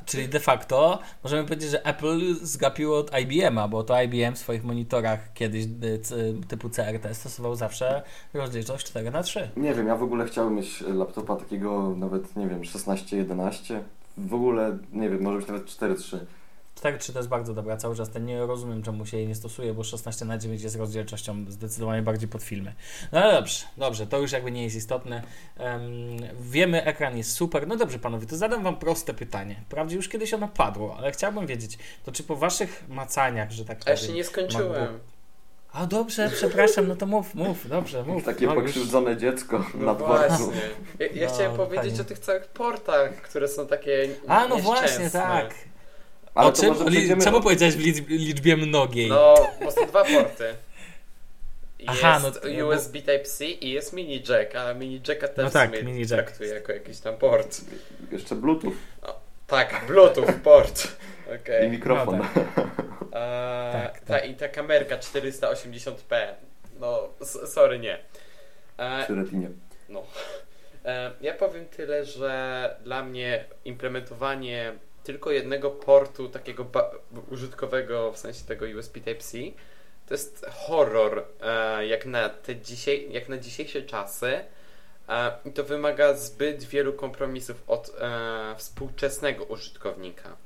Czyli de facto możemy powiedzieć, że Apple zgapiło od IBM-a, bo to IBM w swoich monitorach kiedyś y, c- typu CRT stosował zawsze rozdzielczość 4 na 3 Nie wiem, ja w ogóle chciałbym mieć laptopa takiego nawet, nie wiem, 16-11. W ogóle, nie wiem, może być nawet 4.3. 4.3 to jest bardzo dobra cały czas. Ten nie rozumiem, czemu się jej nie stosuje, bo 16 na 9 jest rozdzielczością zdecydowanie bardziej pod filmy. No ale dobrze, dobrze, to już jakby nie jest istotne. Em, wiemy, ekran jest super. No dobrze, panowie, to zadam wam proste pytanie. Wprawdzie już kiedyś ono padło, ale chciałbym wiedzieć, to czy po waszych macaniach, że tak A powiem, jeszcze nie skończyłem. A dobrze, przepraszam, no to mów, mów, dobrze, mów. Takie no, już- pokrzywdzone dziecko No na dworcu. Ja, ja No, chciałem powiedzieć fajnie. o tych całych portach, które są takie A, no właśnie, tak. Ale o czym? Li, przejdziemy czemu powiedziałeś w liczb, liczbie mnogiej? No, bo są dwa porty. Jest Aha, no to- USB Type-C i jest mini jack, a mini jacka też No tak, mini jack. traktuję jako jakiś tam port. Jeszcze Bluetooth Tak, Bluetooth port. i Okej. mikrofon. No Tak, ta, tak. I ta kamerka 480p. No, sorry, nie. Eee, Przy retinie. no. Eee, ja powiem tyle, że dla mnie implementowanie tylko jednego portu takiego użytkowego, w sensie tego USB Type-C, to jest horror, e, jak, na te dzisiaj, jak na dzisiejsze czasy. E, I to wymaga zbyt wielu kompromisów od e, współczesnego użytkownika.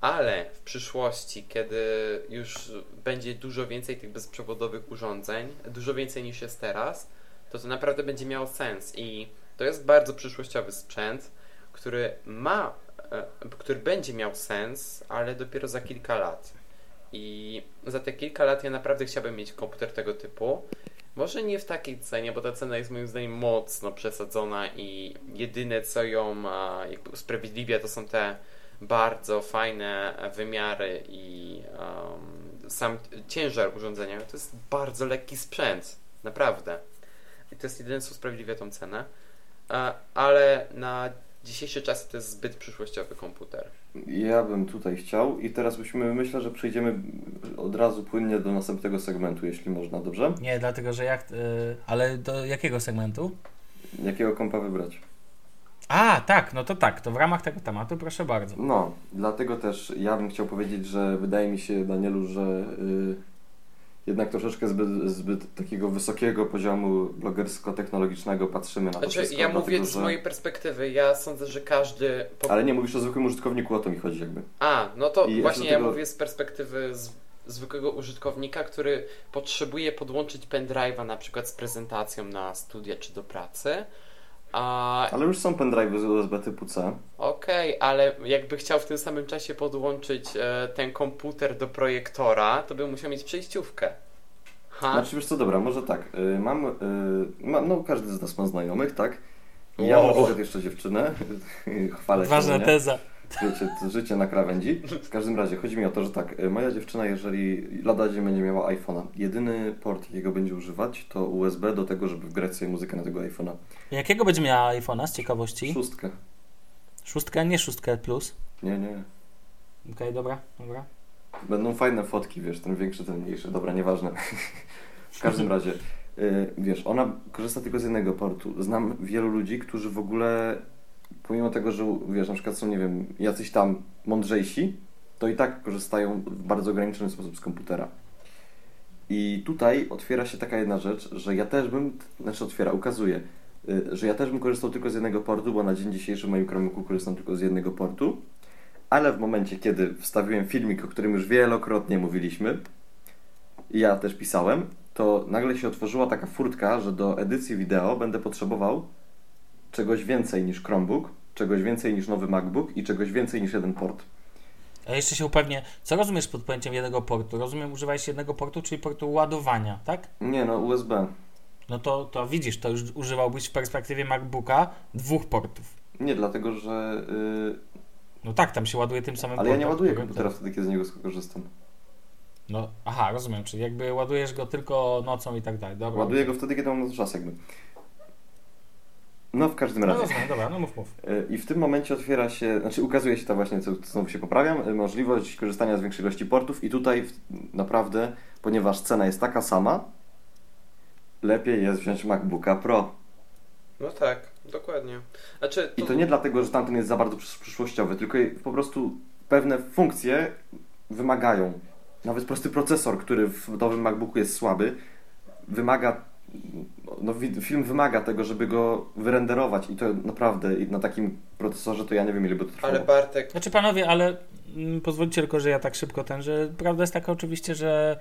Ale w przyszłości, kiedy już będzie dużo więcej tych bezprzewodowych urządzeń, dużo więcej niż jest teraz, to to naprawdę będzie miało sens. I to jest bardzo przyszłościowy sprzęt, który ma, który będzie miał sens, ale dopiero za kilka lat. I za te kilka lat ja naprawdę chciałbym mieć komputer tego typu. Może nie w takiej cenie, bo ta cena jest moim zdaniem mocno przesadzona i jedyne co ją a, jakby usprawiedliwia to są te bardzo fajne wymiary i um, sam ciężar urządzenia. To jest bardzo lekki sprzęt, naprawdę. I to jest jedyne co usprawiedliwia tą cenę. A, ale na dzisiejsze czasy to jest zbyt przyszłościowy komputer. Ja bym tutaj chciał i teraz musimy, myślę, że przejdziemy od razu płynnie do następnego segmentu, jeśli można, dobrze? Nie, dlatego że jak. y, ale do jakiego segmentu? Jakiego kompa wybrać? A, tak, no to tak, to w ramach tego tematu proszę bardzo. No, dlatego też ja bym chciał powiedzieć, że wydaje mi się, Danielu, że y, jednak troszeczkę zbyt, zbyt takiego wysokiego poziomu blogersko-technologicznego patrzymy na to Znaczy, wszystko. ja dlatego, mówię z że... mojej perspektywy, ja sądzę, że każdy. Po... Ale nie mówisz o zwykłym użytkowniku, o to mi chodzi jakby. A, no to I właśnie ja tego- mówię z perspektywy z, zwykłego użytkownika, który potrzebuje podłączyć pendrive'a na przykład z prezentacją na studia czy do pracy. A Ale już są pendrive'y z USB typu C. okej, ale jakby chciał w tym samym czasie podłączyć e, ten komputer do projektora, to by musiał mieć przejściówkę. Ha? Znaczy, wiesz co, dobra, może tak. Y, mam, y, mam, no każdy z nas ma znajomych, tak? Ja Wow. mam jeszcze dziewczynę. Chwalę się. Ważna nie? teza. Wiecie, życie na krawędzi. W każdym razie, chodzi mi o to, że tak, y, moja dziewczyna, jeżeli lada dzień będzie miała iPhone'a, jedyny port, jakiego będzie używać, to USB do tego, żeby wgrać sobie muzykę na tego iPhone'a. Jakiego będzie miała iPhone'a z ciekawości? Szóstkę. Szóstkę, nie szóstkę plus. Nie, nie. Okej, dobra, dobra. Będą fajne fotki, wiesz, ten większy, ten mniejszy. Dobra, nieważne. w każdym razie, y, wiesz, ona korzysta tylko z jednego portu. Znam wielu ludzi, którzy w ogóle, pomimo tego, że wiesz, na przykład są, nie wiem, jacyś tam mądrzejsi, to i tak korzystają w bardzo ograniczony sposób z komputera. I tutaj otwiera się taka jedna rzecz, że ja też bym, znaczy otwiera, ukazuje, y, że ja też bym korzystał tylko z jednego portu, bo na dzień dzisiejszy w moim Chromebooku korzystam tylko z jednego portu. Ale w momencie, kiedy wstawiłem filmik, o którym już wielokrotnie mówiliśmy, i ja też pisałem, to nagle się otworzyła taka furtka, że do edycji wideo będę potrzebował czegoś więcej niż Chromebook, czegoś więcej niż nowy MacBook i czegoś więcej niż jeden port. A jeszcze się upewnię, co rozumiesz pod pojęciem jednego portu? Rozumiem, używałeś jednego portu, czyli portu ładowania, tak? Nie no, USB. No to, to widzisz, to już używałbyś w perspektywie MacBooka dwóch portów. Nie, dlatego że. No tak, tam się ładuje tym Yy, samym ale ja nie portem, ładuję komputera wtedy, kiedy z niego korzystam. No, aha, rozumiem, czyli jakby ładujesz go tylko nocą i tak dalej. Dobra. Ładuję go wtedy, kiedy mam na to czas, jakby. No, w każdym No razie. rozumiem, dobra, no mów, mów. Y, I w tym momencie otwiera się, znaczy ukazuje się ta właśnie, co znowu się poprawiam, y, możliwość korzystania z większej ilości portów i tutaj naprawdę, ponieważ cena jest taka sama, lepiej jest wziąć MacBooka Pro. No tak, dokładnie. Znaczy, I to nie dlatego, że tamten jest za bardzo przysz- przyszłościowy, tylko po prostu pewne funkcje wymagają. Nawet prosty procesor, który w nowym MacBooku jest słaby, wymaga, no film wymaga tego, żeby go wyrenderować i to naprawdę na takim procesorze to ja nie wiem ile by to trwało. Ale Bartek, Znaczy panowie, ale mm, pozwólcie tylko, że ja tak szybko ten, że prawda jest taka oczywiście, że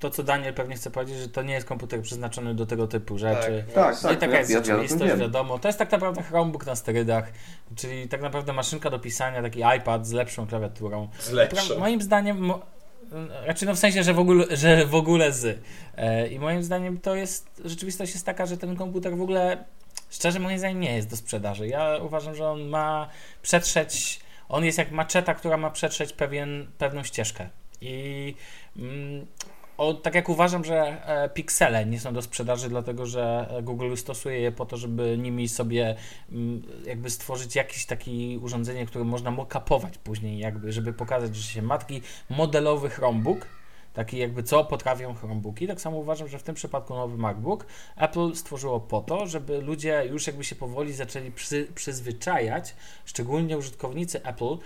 to co Daniel pewnie chce powiedzieć, że to nie jest komputer przeznaczony do tego typu rzeczy. Tak, No i tak, taka ja- jest ja- ja rzeczywistość, wiem. wiadomo. To jest tak naprawdę Chromebook na sterydach, czyli tak naprawdę maszynka do pisania, taki iPad z lepszą klawiaturą. z lepszą. Pra- Moim zdaniem, mo- raczej no w sensie, że w ogóle, że w ogóle z. E, I moim zdaniem to jest, rzeczywistość jest taka, że ten komputer w ogóle, szczerze moim zdaniem nie jest do sprzedaży. Ja uważam, że on ma przetrzeć, on jest jak maczeta, która ma przetrzeć pewien, pewną ścieżkę. I mm, o, tak jak uważam, że e, piksele nie są do sprzedaży, dlatego że Google stosuje je po to, żeby nimi sobie mm, jakby stworzyć jakieś takie urządzenie, które można mokapować później, jakby, żeby pokazać, że się matki modelowy Chromebook, taki jakby co potrafią Chromebooki. Tak samo uważam, że w tym przypadku nowy MacBook Apple stworzyło po to, żeby ludzie już jakby się powoli zaczęli przy, przyzwyczajać, szczególnie użytkownicy Apple,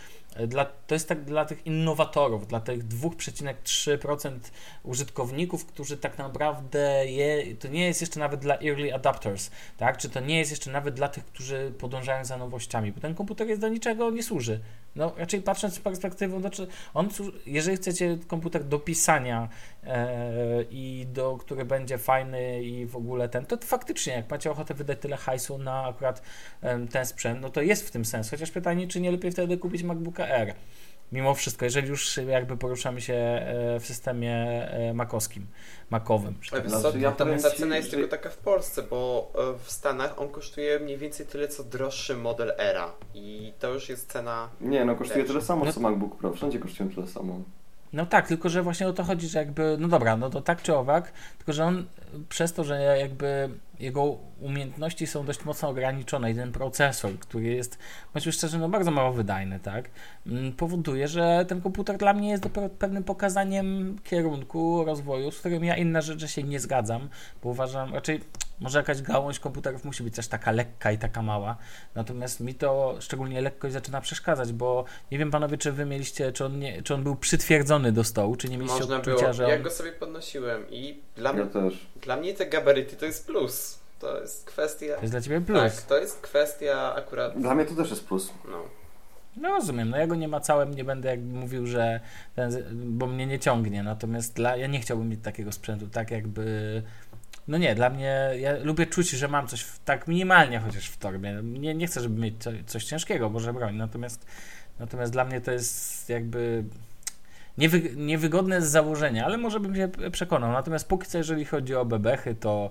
dla, to jest tak dla tych innowatorów, dla tych 2,3% użytkowników, którzy tak naprawdę je, to nie jest jeszcze nawet dla early adapters, tak? Czy to nie jest jeszcze nawet dla tych, którzy podążają za nowościami, bo ten komputer jest do niczego nie służy. No, raczej patrząc z perspektywy, znaczy on, jeżeli chcecie komputer do pisania e, i do, który będzie fajny i w ogóle ten, to faktycznie, jak macie ochotę wydać tyle hajsu na akurat e, ten sprzęt, no to jest w tym sens. Chociaż pytanie, czy nie lepiej wtedy kupić MacBooka Air? Mimo wszystko, jeżeli już jakby poruszamy się e, w systemie e, makowskim, makowym. Tak znaczy, ja ta, ta cena jest że... tylko taka w Polsce, bo e, w Stanach on kosztuje mniej więcej tyle, co droższy model Era i to już jest cena... Nie, no kosztuje tyle samo, no... co MacBook Pro, wszędzie kosztują tyle samo. No tak, tylko że właśnie o to chodzi, że jakby, no dobra, no to tak czy owak, tylko że on przez to, że jakby jego umiejętności są dość mocno ograniczone i ten procesor, który jest, bądźmy szczerze, no bardzo mało wydajny, tak, mm, powoduje, że ten komputer dla mnie jest dopiero pewnym pokazaniem kierunku rozwoju, z którym ja inne rzeczy się nie zgadzam, bo uważam, raczej może jakaś gałąź komputerów musi być też taka lekka i taka mała. Natomiast mi to szczególnie lekkość zaczyna przeszkadzać, bo nie wiem panowie, czy wy mieliście, czy on, nie, czy on był przytwierdzony do stołu, czy nie mieliście Można odczucia, było. że on... Ja go sobie podnosiłem i dla, ja mnie, też. dla mnie te gabaryty to jest plus. To jest kwestia... To jest dla ciebie plus. Tak, to jest kwestia akurat... Dla mnie to też jest plus. No. No rozumiem, no ja go nie ma całym, nie będę jakby mówił, że ten, bo mnie nie ciągnie, natomiast dla, ja nie chciałbym mieć takiego sprzętu, tak jakby no nie, dla mnie, ja lubię czuć, że mam coś w, tak minimalnie chociaż w torbie. Nie, nie chcę, żeby mieć coś ciężkiego, może broń, natomiast, natomiast dla mnie to jest jakby niewy, niewygodne z założenia, ale może bym się przekonał. Natomiast póki co, jeżeli chodzi o bebechy, to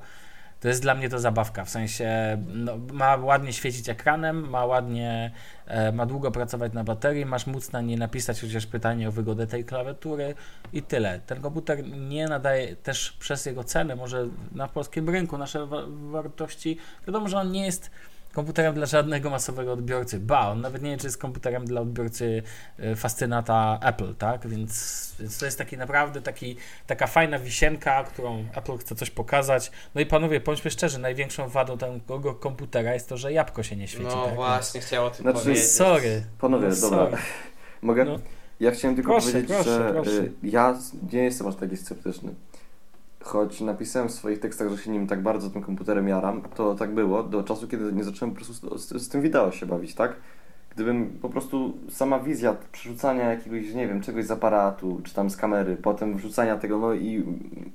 to jest dla mnie to zabawka, w sensie no, ma ładnie świecić ekranem, ma ładnie, e, ma długo pracować na baterii, masz móc na nie napisać chociaż pytanie o wygodę tej klawiatury i tyle. Ten komputer nie nadaje też przez jego cenę, może na polskim rynku nasze wa wartości, wiadomo, że on nie jest komputerem dla żadnego masowego odbiorcy. Ba, on nawet nie wie, czy jest komputerem dla odbiorcy e, fascynata Apple, tak? Więc, więc to jest taki naprawdę taki, taka fajna wisienka, którą Apple chce coś pokazać. No i panowie, bądźmy szczerzy, największą wadą tego komputera jest to, że jabłko się nie świeci. No tak? właśnie, chciałem o tym znaczy, powiedzieć. Sorry. Panowie, no, dobra. Sorry. Mogę? No. Ja chciałem tylko proszę, powiedzieć, proszę, że proszę. ja nie jestem aż taki sceptyczny choć napisałem w swoich tekstach, że się nim tak bardzo tym komputerem jaram, to tak było do czasu, kiedy nie zacząłem po prostu z, z tym wideo się bawić, tak? Gdybym po prostu sama wizja przerzucania jakiegoś, nie wiem, czegoś z aparatu, czy tam z kamery, potem wrzucania tego, no i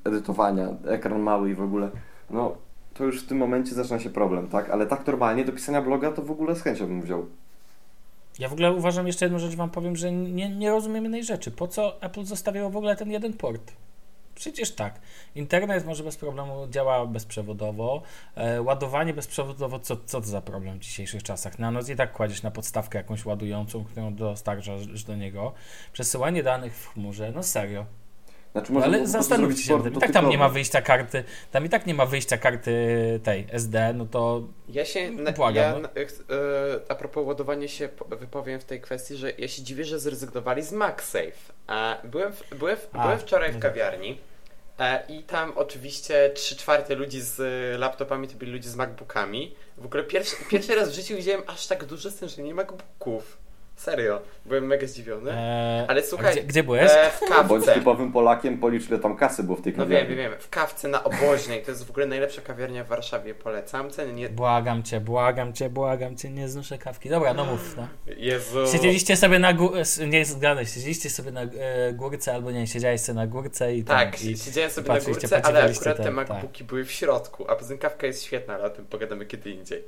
edytowania, ekran mały i w ogóle, no to już w tym momencie zaczyna się problem, tak? Ale tak normalnie do pisania bloga to w ogóle z chęcią bym wziął. Ja w ogóle uważam, jeszcze jedną rzecz wam powiem, że nie, nie rozumiem jednej rzeczy. Po co Apple zostawiło w ogóle ten jeden port? Przecież tak. Internet może bez problemu działa bezprzewodowo. E, ładowanie bezprzewodowo, co, co to za problem w dzisiejszych czasach? Na noc i tak kładziesz na podstawkę jakąś ładującą, którą dostarczasz do niego. Przesyłanie danych w chmurze, no serio. Znaczy, no, ale zastanówcie się, i tak tam nie ma wyjścia karty, tam i tak nie ma wyjścia karty tej SD, no to ja się, błagam. Ja, no. E, a propos ładowania się wypowiem w tej kwestii, że ja się dziwię, że zrezygnowali z MagSafe. Byłem, w, byłem, w, a, byłem wczoraj w kawiarni E, I tam oczywiście 3 czwarte ludzi z e, laptopami to byli ludzie z MacBookami. W ogóle pierwszy, pierwszy raz w życiu widziałem aż tak dużo nie MacBooków. Serio, byłem mega zdziwiony. Eee, Ale słuchaj, gdzie, gdzie byłeś? E, w kawce. Bądź typowym Polakiem, policz ile tam kasy było w tej kawiarni. No wiem, wiem, wiem. W kawce na Oboźnej. To jest w ogóle najlepsza kawiarnia w Warszawie. Polecam. Ceny nie... Błagam cię, błagam cię, błagam cię, nie znoszę kawki. Dobra, no mów. No. Jezu. Siedzieliście sobie na górce, nie zgadnę, siedzieliście sobie na e, górce albo nie, siedziałeś sobie na górce i tam, Tak, i, siedziałem sobie na górce, ale akurat te tak. MacBooki tak. były w środku, a poza tym kawka jest świetna, ale o tym pogadamy kiedy indziej.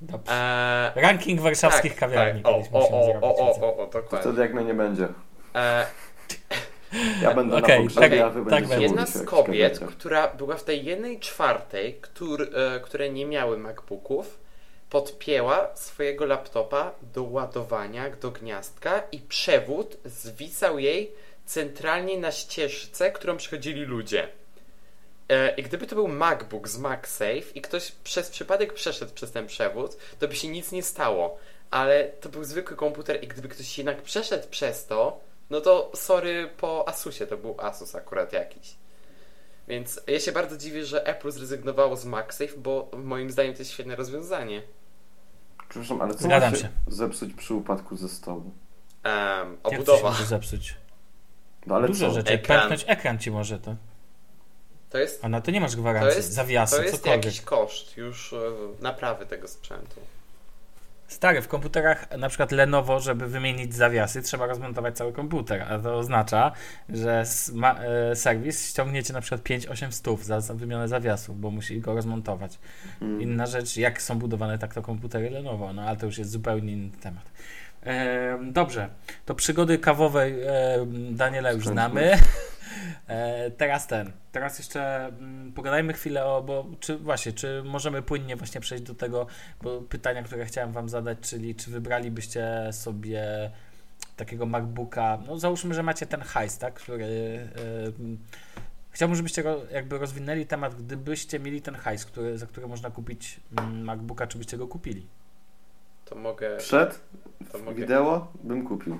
Dobrze. Eee, Ranking warszawskich tak, kawiarni. Tak. O, o, o, o, o, o, o, dokładnie. To wtedy jak mnie nie będzie. Eee, Ja będę Okej, na pogrzebie, tak- a wy tak będzie. Jedna z kobiet, która była w tej jednej czwartej, któr, e, które nie miały MacBooków, podpięła swojego laptopa do ładowania, do gniazdka i przewód zwisał jej centralnie na ścieżce, którą przechodzili ludzie. E, I gdyby to był MacBook z MagSafe i ktoś przez przypadek przeszedł przez ten przewód, to by się nic nie stało. Ale to był zwykły komputer i gdyby ktoś jednak przeszedł przez to, no to sorry po Asusie, to był Asus akurat jakiś. Więc ja się bardzo dziwię, że Apple zrezygnowało z MagSafe, bo moim zdaniem to jest świetne rozwiązanie. Przepraszam, ale co Zgadzam się się. zepsuć przy upadku ze stołu? Um, Jak to się obudowa. może zepsuć? No ale Dużo co? rzeczy. Ekran. Pęknąć ekran ci może to. To jest, A na to nie masz to gwarancji. jest, Zawiasy, to jest cokolwiek. jakiś koszt już e, naprawy tego sprzętu. Stary, w komputerach na przykład Lenovo, żeby wymienić zawiasy, trzeba rozmontować cały komputer, a to oznacza, że e, serwis ściągniecie na przykład 5-8 stów za, za wymianę zawiasów, bo musi go rozmontować. Mm. Inna rzecz, jak są budowane tak to komputery Lenovo, no ale to już jest zupełnie inny temat. E, dobrze, to przygody kawowej e, Daniela już Skończmy. znamy. E, teraz ten, teraz jeszcze mm, pogadajmy chwilę o, bo czy właśnie, czy możemy płynnie właśnie przejść do tego, bo pytania, które chciałem wam zadać, czyli czy wybralibyście sobie takiego MacBooka, no załóżmy, że macie ten hajs, tak, który e, mm, Chciałbym, żebyście jakby rozwinęli temat, gdybyście mieli ten hajs, który, za który można kupić mm, MacBooka, czy byście go kupili? To mogę. Przed To mogę. wideo bym kupił.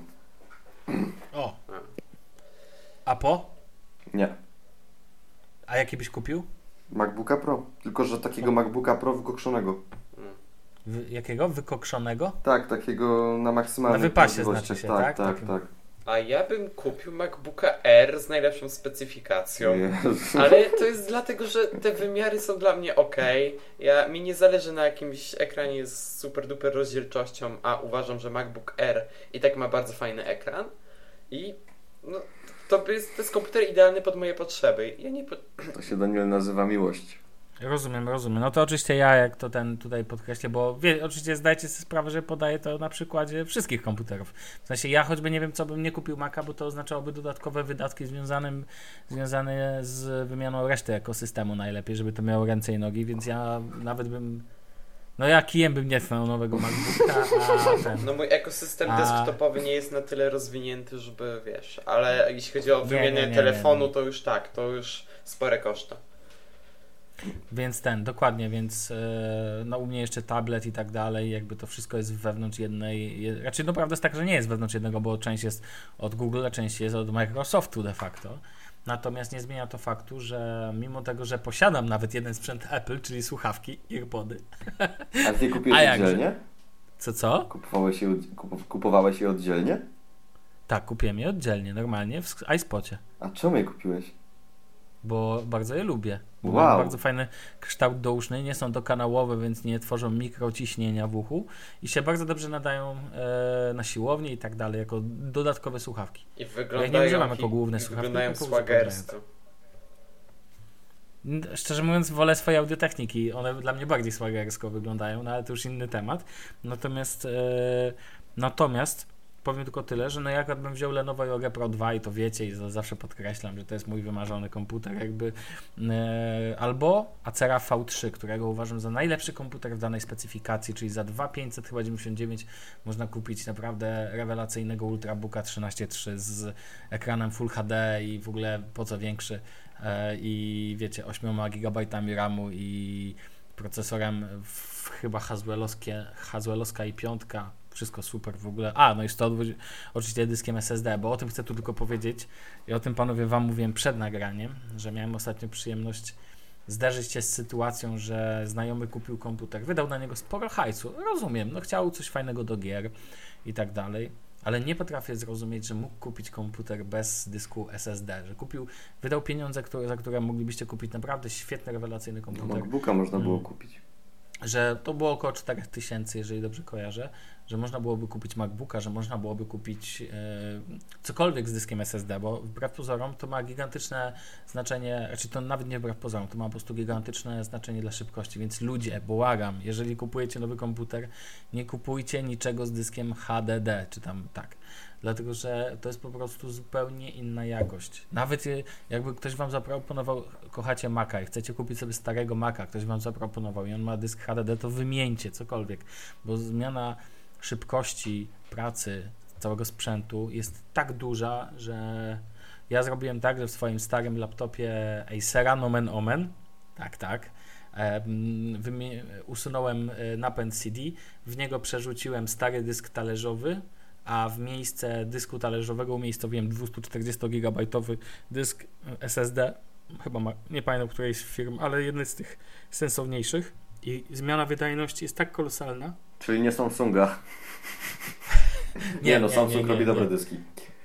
O. A po? Nie. A jaki byś kupił? MacBooka Pro. Tylko, że takiego MacBooka Pro wykoszonego. Mm. Wy, jakiego? Wykokszonego? Tak, takiego na maksymalnych Na wypasie znaczy się, tak? tak? Tak, Takim. tak. A ja bym kupił MacBooka R z najlepszą specyfikacją. Jezu. Ale to jest dlatego, że te wymiary są dla mnie ok. Ja, mi nie zależy na jakimś ekranie z super duper rozdzielczością, a uważam, że MacBook R i tak ma bardzo fajny ekran. I no, to, jest, to jest komputer idealny pod moje potrzeby. Ja nie. To się Daniel nazywa miłość. Rozumiem, rozumiem. No to oczywiście ja, jak to ten tutaj podkreślę, bo wie, oczywiście zdajcie sobie sprawę, że podaję to na przykładzie wszystkich komputerów. W sensie ja choćby nie wiem, co bym nie kupił Maca, bo to oznaczałoby dodatkowe wydatki związanym, związane z wymianą reszty ekosystemu najlepiej, żeby to miało ręce i nogi, więc ja nawet bym no ja kijem bym nie tnął nowego MacBooka, a ten... No mój ekosystem A- desktopowy nie jest na tyle rozwinięty, żeby wiesz, ale jeśli chodzi o wymianę nie, nie, telefonu, nie, nie. to już tak, to już spore koszty. Więc ten, dokładnie, więc e, no u mnie jeszcze tablet i tak dalej, jakby to wszystko jest wewnątrz jednej, je, raczej no prawda jest tak, że nie jest wewnątrz jednego, bo część jest od Google, a część jest od Microsoftu de facto. Natomiast nie zmienia to faktu, że mimo tego, że posiadam nawet jeden sprzęt Apple, czyli słuchawki, earpody. A ty kupiłeś A oddzielnie? Co, co? Kupowałeś je, kup- kupowałeś je oddzielnie? Tak, kupiłem je oddzielnie, normalnie w iSpocie, A czemu je kupiłeś? bo bardzo je lubię. Wow. Mają bardzo fajny kształt douszny, nie są dokanałowe, więc nie tworzą mikrociśnienia w uchu i się bardzo dobrze nadają e, na siłownię i tak dalej, jako dodatkowe słuchawki. I Ja wyglądają, nie używam jako główne słuchawki, wyglądają tylko swagersko. N- Szczerze mówiąc, wolę swoje audiotechniki. One dla mnie bardziej swagersko wyglądają, no ale to już inny temat. Natomiast, e, natomiast powiem tylko tyle, że no jak bym wziął Lenovo Yoga Pro 2 i to wiecie i za- zawsze podkreślam, że to jest mój wymarzony komputer jakby e, albo Acera V3, którego uważam za najlepszy komputer w danej specyfikacji, czyli za 2500 chyba 99 można kupić naprawdę rewelacyjnego Ultrabooka 13.3 z ekranem Full HD i w ogóle po co większy e, i wiecie 8 GB RAMu i procesorem w, chyba Haswellowskie, Haswellowska i piątka wszystko super w ogóle. A, no i 120, oczywiście dyskiem SSD, bo o tym chcę tu tylko powiedzieć i o tym panowie wam mówiłem przed nagraniem, że miałem ostatnio przyjemność zderzyć się z sytuacją, że znajomy kupił komputer, wydał na niego sporo hajsu, rozumiem, no chciał coś fajnego do gier i tak dalej, ale nie potrafię zrozumieć, że mógł kupić komputer bez dysku SSD, że kupił, wydał pieniądze, które, za które moglibyście kupić naprawdę świetny, rewelacyjny No, komputer. MacBooka można było Mm. kupić. że to było około 4000, jeżeli dobrze kojarzę, że można byłoby kupić MacBooka, że można byłoby kupić e, cokolwiek z dyskiem SSD, bo wbrew pozorom to ma gigantyczne znaczenie, znaczy to nawet nie wbrew pozorom, to ma po prostu gigantyczne znaczenie dla szybkości, więc ludzie, błagam, jeżeli kupujecie nowy komputer, nie kupujcie niczego z dyskiem HDD, czy tam tak, dlatego że to jest po prostu zupełnie inna jakość. Nawet jakby ktoś wam zaproponował, kochacie Maca i chcecie kupić sobie starego Maca, ktoś wam zaproponował i on ma dysk HDD, to wymieńcie cokolwiek, bo zmiana szybkości pracy całego sprzętu jest tak duża, że ja zrobiłem tak, że w swoim starym laptopie Acera Nomen Omen, tak, tak, usunąłem e, napęd CD, w niego przerzuciłem stary dysk talerzowy, a w miejsce dysku talerzowego umiejscowiłem 240-gigabajtowy dysk e, SSD, chyba ma, nie pamiętam którejś firm, ale jedny z tych sensowniejszych. I zmiana wydajności jest tak kolosalna, Czyli nie Samsunga. Nie, no Samsung robi dobre nie. dyski.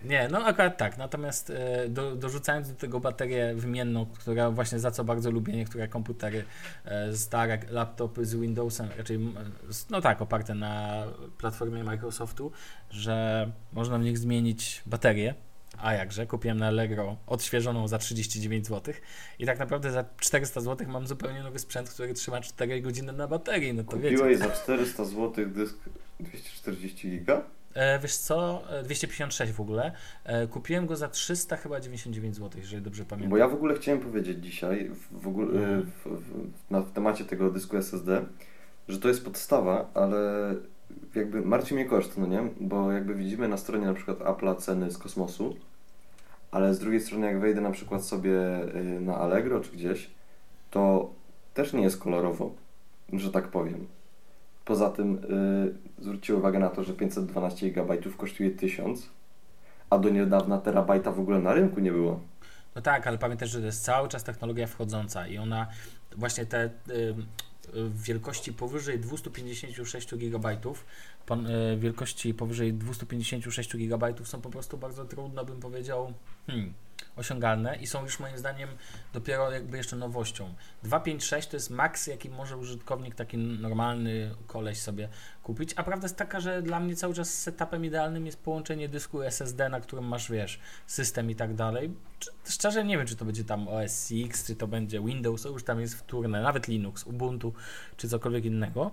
Nie, no akurat tak. Natomiast e, do, dorzucając do tego baterię wymienną, która właśnie za co bardzo lubię niektóre komputery, e, stare laptopy z Windowsem, raczej no tak, oparte na platformie Microsoftu, że można w nich zmienić baterię. A jakże, kupiłem na Allegro odświeżoną za 39 zł i tak naprawdę za 400 zł mam zupełnie nowy sprzęt, który trzyma 4 godziny na baterii. No to Kupiłeś wiecie. za 400 zł dysk 240 giga? E, wiesz co, E, 256 w ogóle. E, kupiłem go za 300 chyba 99 zł, jeżeli dobrze pamiętam. Bo ja w ogóle chciałem powiedzieć dzisiaj w, ogóle, Mhm. w, w, na, w temacie tego dysku SSD, że to jest podstawa, ale jakby martwi mnie koszt, no nie? Bo jakby widzimy na stronie na przykład Apple'a ceny z kosmosu, ale z drugiej strony jak wejdę na przykład sobie y, na Allegro czy gdzieś, to też nie jest kolorowo, że tak powiem. Poza tym y, zwróćcie uwagę na to, że 512 GB kosztuje 1000, a do niedawna terabajta w ogóle na rynku nie było. No tak, ale pamiętaj, że to jest cały czas technologia wchodząca i ona właśnie te y, y, wielkości powyżej 256 GB, y, wielkości powyżej 256 GB są po prostu bardzo trudno, bym powiedział, hmm, osiągalne i są już moim zdaniem dopiero jakby jeszcze nowością. 256 to jest maks, jaki może użytkownik, taki normalny koleś sobie kupić, a prawda jest taka, że dla mnie cały czas setupem idealnym jest połączenie dysku SSD, na którym masz, wiesz, system i tak dalej. Szczerze nie wiem, czy to będzie tam OS X, czy to będzie Windows, to już tam jest wtórne, nawet Linux, Ubuntu, czy cokolwiek innego.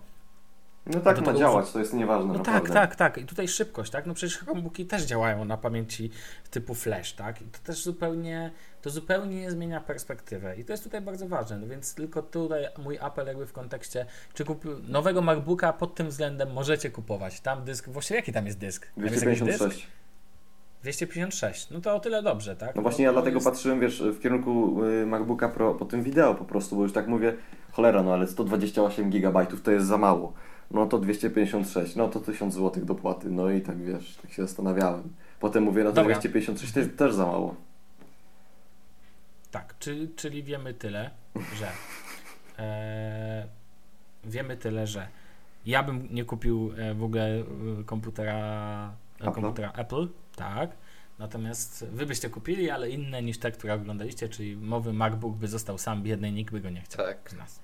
No tak ma działać, to jest nieważne No tak, naprawdę. tak, tak. I tutaj szybkość, tak? No przecież Chromebooki też działają na pamięci typu flash, tak? I to też zupełnie, to zupełnie zmienia perspektywę. I to jest tutaj bardzo ważne. No więc tylko tutaj mój apel jakby w kontekście, czy kup... nowego MacBooka pod tym względem możecie kupować. Tam dysk, właściwie jaki tam jest dysk? Tam jest jakiś dysk? 256. 256. No to o tyle dobrze, tak? No właśnie ja to dlatego jest... patrzyłem, wiesz, w kierunku y, MacBooka Pro po tym wideo po prostu, bo już tak mówię, cholera, no ale 128 GB to jest za mało. No to 256, no to 1000 zł dopłaty, no i tak wiesz, tak się zastanawiałem. Potem mówię, no to Dobra. 256 też, też za mało. Tak, czy, czyli wiemy tyle, że e, wiemy tyle, że ja bym nie kupił e, w ogóle e, komputera, e, Apple'a? komputera Apple, tak. Natomiast wy byście kupili, ale inne niż te, które oglądaliście, czyli mowy MacBook by został sam biedny, nikt by go nie chciał Tak. z nas.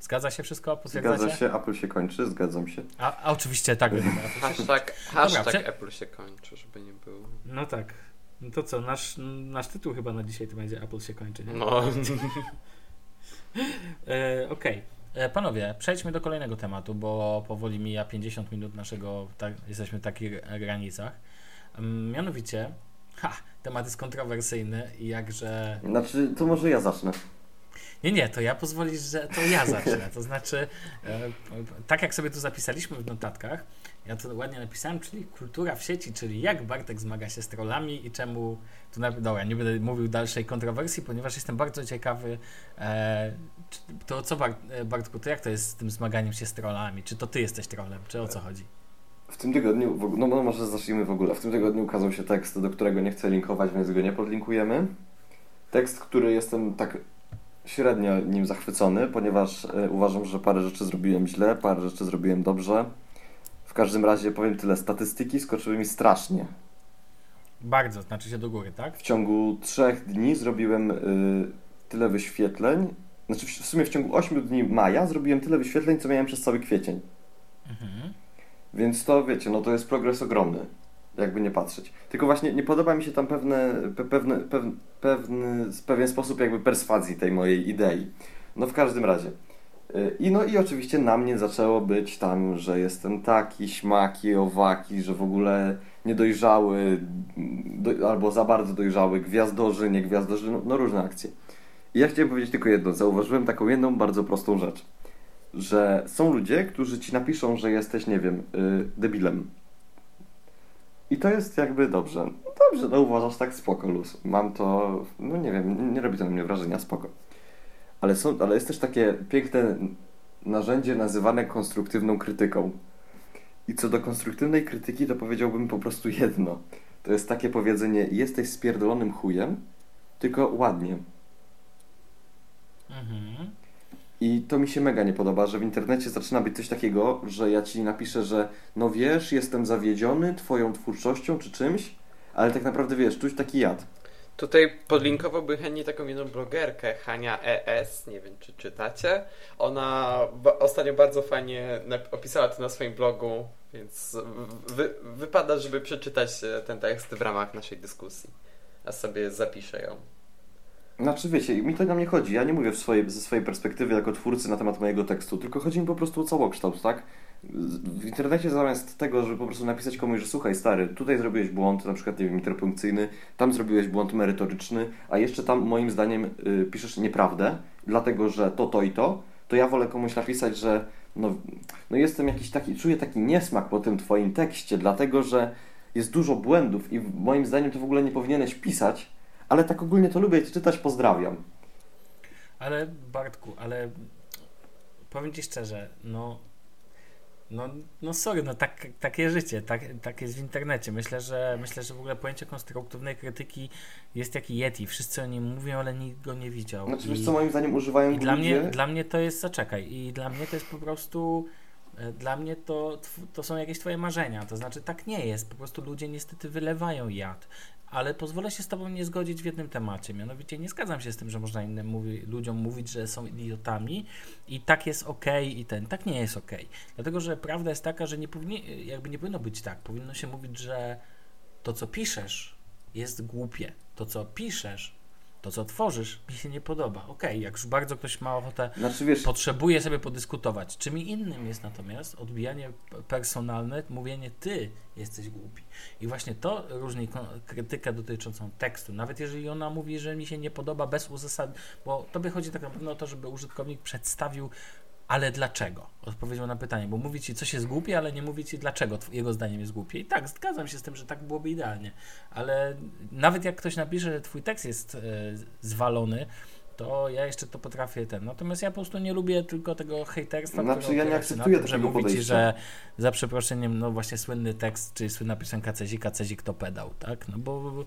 Zgadza się wszystko? Potwierdzacie? Zgadza się, Apple się kończy, zgadzam się. A, a oczywiście tak. Hashtag, hashtag prze- Apple się kończy, żeby nie było. No tak. No to co, nasz, nasz tytuł chyba na dzisiaj to będzie Apple się kończy, nie? No, E, Okej. E, Panowie, przejdźmy do kolejnego tematu, bo powoli mija 50 minut naszego, tak, jesteśmy w takich granicach. Mm, Mianowicie, ha, temat jest kontrowersyjny i jakże... Znaczy, to może ja zacznę. Nie, nie, to ja pozwolisz, że to ja zacznę. To znaczy, e, tak jak sobie tu zapisaliśmy w notatkach, ja to ładnie napisałem, czyli kultura w sieci, czyli jak Bartek zmaga się z trollami i czemu. Tu na, dobra, nie będę mówił dalszej kontrowersji, ponieważ jestem bardzo ciekawy. E, to co, Bart, e, Bartku, to jak to jest z tym zmaganiem się z trollami? Czy to ty jesteś trollem, czy o co chodzi? W tym tygodniu, no, no może zacznijmy w ogóle. W tym tygodniu ukazał się tekst, do którego nie chcę linkować, więc go nie podlinkujemy. Tekst, który jestem tak średnio nim zachwycony, ponieważ e, uważam, że parę rzeczy zrobiłem źle, parę rzeczy zrobiłem dobrze. W każdym razie powiem tyle, statystyki skoczyły mi strasznie. Bardzo, znaczy się do góry, tak? W ciągu trzech dni zrobiłem y, tyle wyświetleń, znaczy w sumie w ciągu 8 dni maja zrobiłem tyle wyświetleń, co miałem przez cały kwiecień. Mhm. Więc to wiecie, no to jest progres ogromny, jakby nie patrzeć. Tylko właśnie nie podoba mi się tam pewne, pe, pewne, pewne, pewny, pewien sposób jakby perswazji tej mojej idei. No w każdym razie. Y, I no i oczywiście na mnie zaczęło być tam, że jestem taki, śmaki, owaki, że w ogóle niedojrzały do, albo za bardzo dojrzały, gwiazdorzy, nie gwiazdorzy, no, no różne akcje. I ja chciałem powiedzieć tylko jedno. Zauważyłem taką jedną bardzo prostą rzecz. Że są ludzie, którzy ci napiszą, że jesteś, nie wiem, yy, debilem. I to jest jakby dobrze. Dobrze, no uważasz tak spoko, luz. Mam to, no nie wiem, nie robi to na mnie wrażenia, spoko. Ale, są, ale jest też takie piękne narzędzie nazywane konstruktywną krytyką. I co do konstruktywnej krytyki, to powiedziałbym po prostu jedno. To jest takie powiedzenie, jesteś spierdolonym chujem, tylko ładnie. Mhm. I to mi się mega nie podoba, że w internecie zaczyna być coś takiego, że ja ci napiszę, że no wiesz, jestem zawiedziony twoją twórczością czy czymś, ale tak naprawdę wiesz, czuć taki jad. Tutaj podlinkowałbym chętnie taką jedną blogerkę, Hania ES, nie wiem czy czytacie. Ona ostatnio bardzo fajnie opisała to na swoim blogu, więc wy wypada, żeby przeczytać e, ten tekst w ramach naszej dyskusji. A sobie zapiszę ją. Znaczy wiecie, mi to na mnie chodzi. Ja nie mówię swojej, ze swojej perspektywy jako twórcy na temat mojego tekstu, tylko chodzi mi po prostu o całokształt, tak? W internecie zamiast tego, żeby po prostu napisać komuś, że słuchaj stary, tutaj zrobiłeś błąd, na przykład, nie wiem, interpunkcyjny, tam zrobiłeś błąd merytoryczny, a jeszcze tam moim zdaniem y, piszesz nieprawdę, dlatego, że to, to i to, to ja wolę komuś napisać, że no, no jestem jakiś taki, czuję taki niesmak po tym twoim tekście, dlatego, że jest dużo błędów i moim zdaniem to w ogóle nie powinieneś pisać, ale tak ogólnie to lubię czytać, pozdrawiam. Ale Bartku, ale powiem Ci szczerze, no no, no sorry, no tak, takie życie, tak, tak jest w internecie. Myślę, że myślę, że w ogóle pojęcie konstruktywnej krytyki jest jak Yeti. Wszyscy o nim mówią, ale nikt go nie widział. Znaczy, I, wiesz co moim zdaniem używają i dla mnie, dla mnie to jest, zaczekaj, i dla mnie to jest po prostu e, dla mnie to, to są jakieś twoje marzenia. To znaczy, tak nie jest. Po prostu ludzie niestety wylewają jad ale pozwolę się z Tobą nie zgodzić w jednym temacie. Mianowicie nie zgadzam się z tym, że można innym mówi, ludziom mówić, że są idiotami i tak jest ok i ten. Tak nie jest ok. Dlatego, że prawda jest taka, że nie powinni, jakby nie powinno być tak. Powinno się mówić, że to, co piszesz, jest głupie. To, co piszesz, to, co tworzysz, mi się nie podoba. Okej, okay, jak już bardzo ktoś ma ochotę, znaczy, wiesz, potrzebuje sobie podyskutować. Czym innym jest natomiast odbijanie personalne, mówienie ty jesteś głupi. I właśnie to różni krytykę dotyczącą tekstu. Nawet jeżeli ona mówi, że mi się nie podoba bez uzasadnienia, bo tobie chodzi tak naprawdę o to, żeby użytkownik przedstawił ale dlaczego? Odpowiedział na pytanie, bo mówi ci coś jest głupie, ale nie mówi ci dlaczego jego zdaniem jest głupie. I tak, zgadzam się z tym, że tak byłoby idealnie, ale nawet jak ktoś napisze, że twój tekst jest e, zwalony, to ja jeszcze to potrafię ten. Natomiast ja po prostu nie lubię tylko tego hejterstwa. Znaczy ja nie akceptuję tym, że mówi ci, że za przeproszeniem, no właśnie słynny tekst, czyli słynna piosenka Cezika, Cezik to pedał, tak? No bo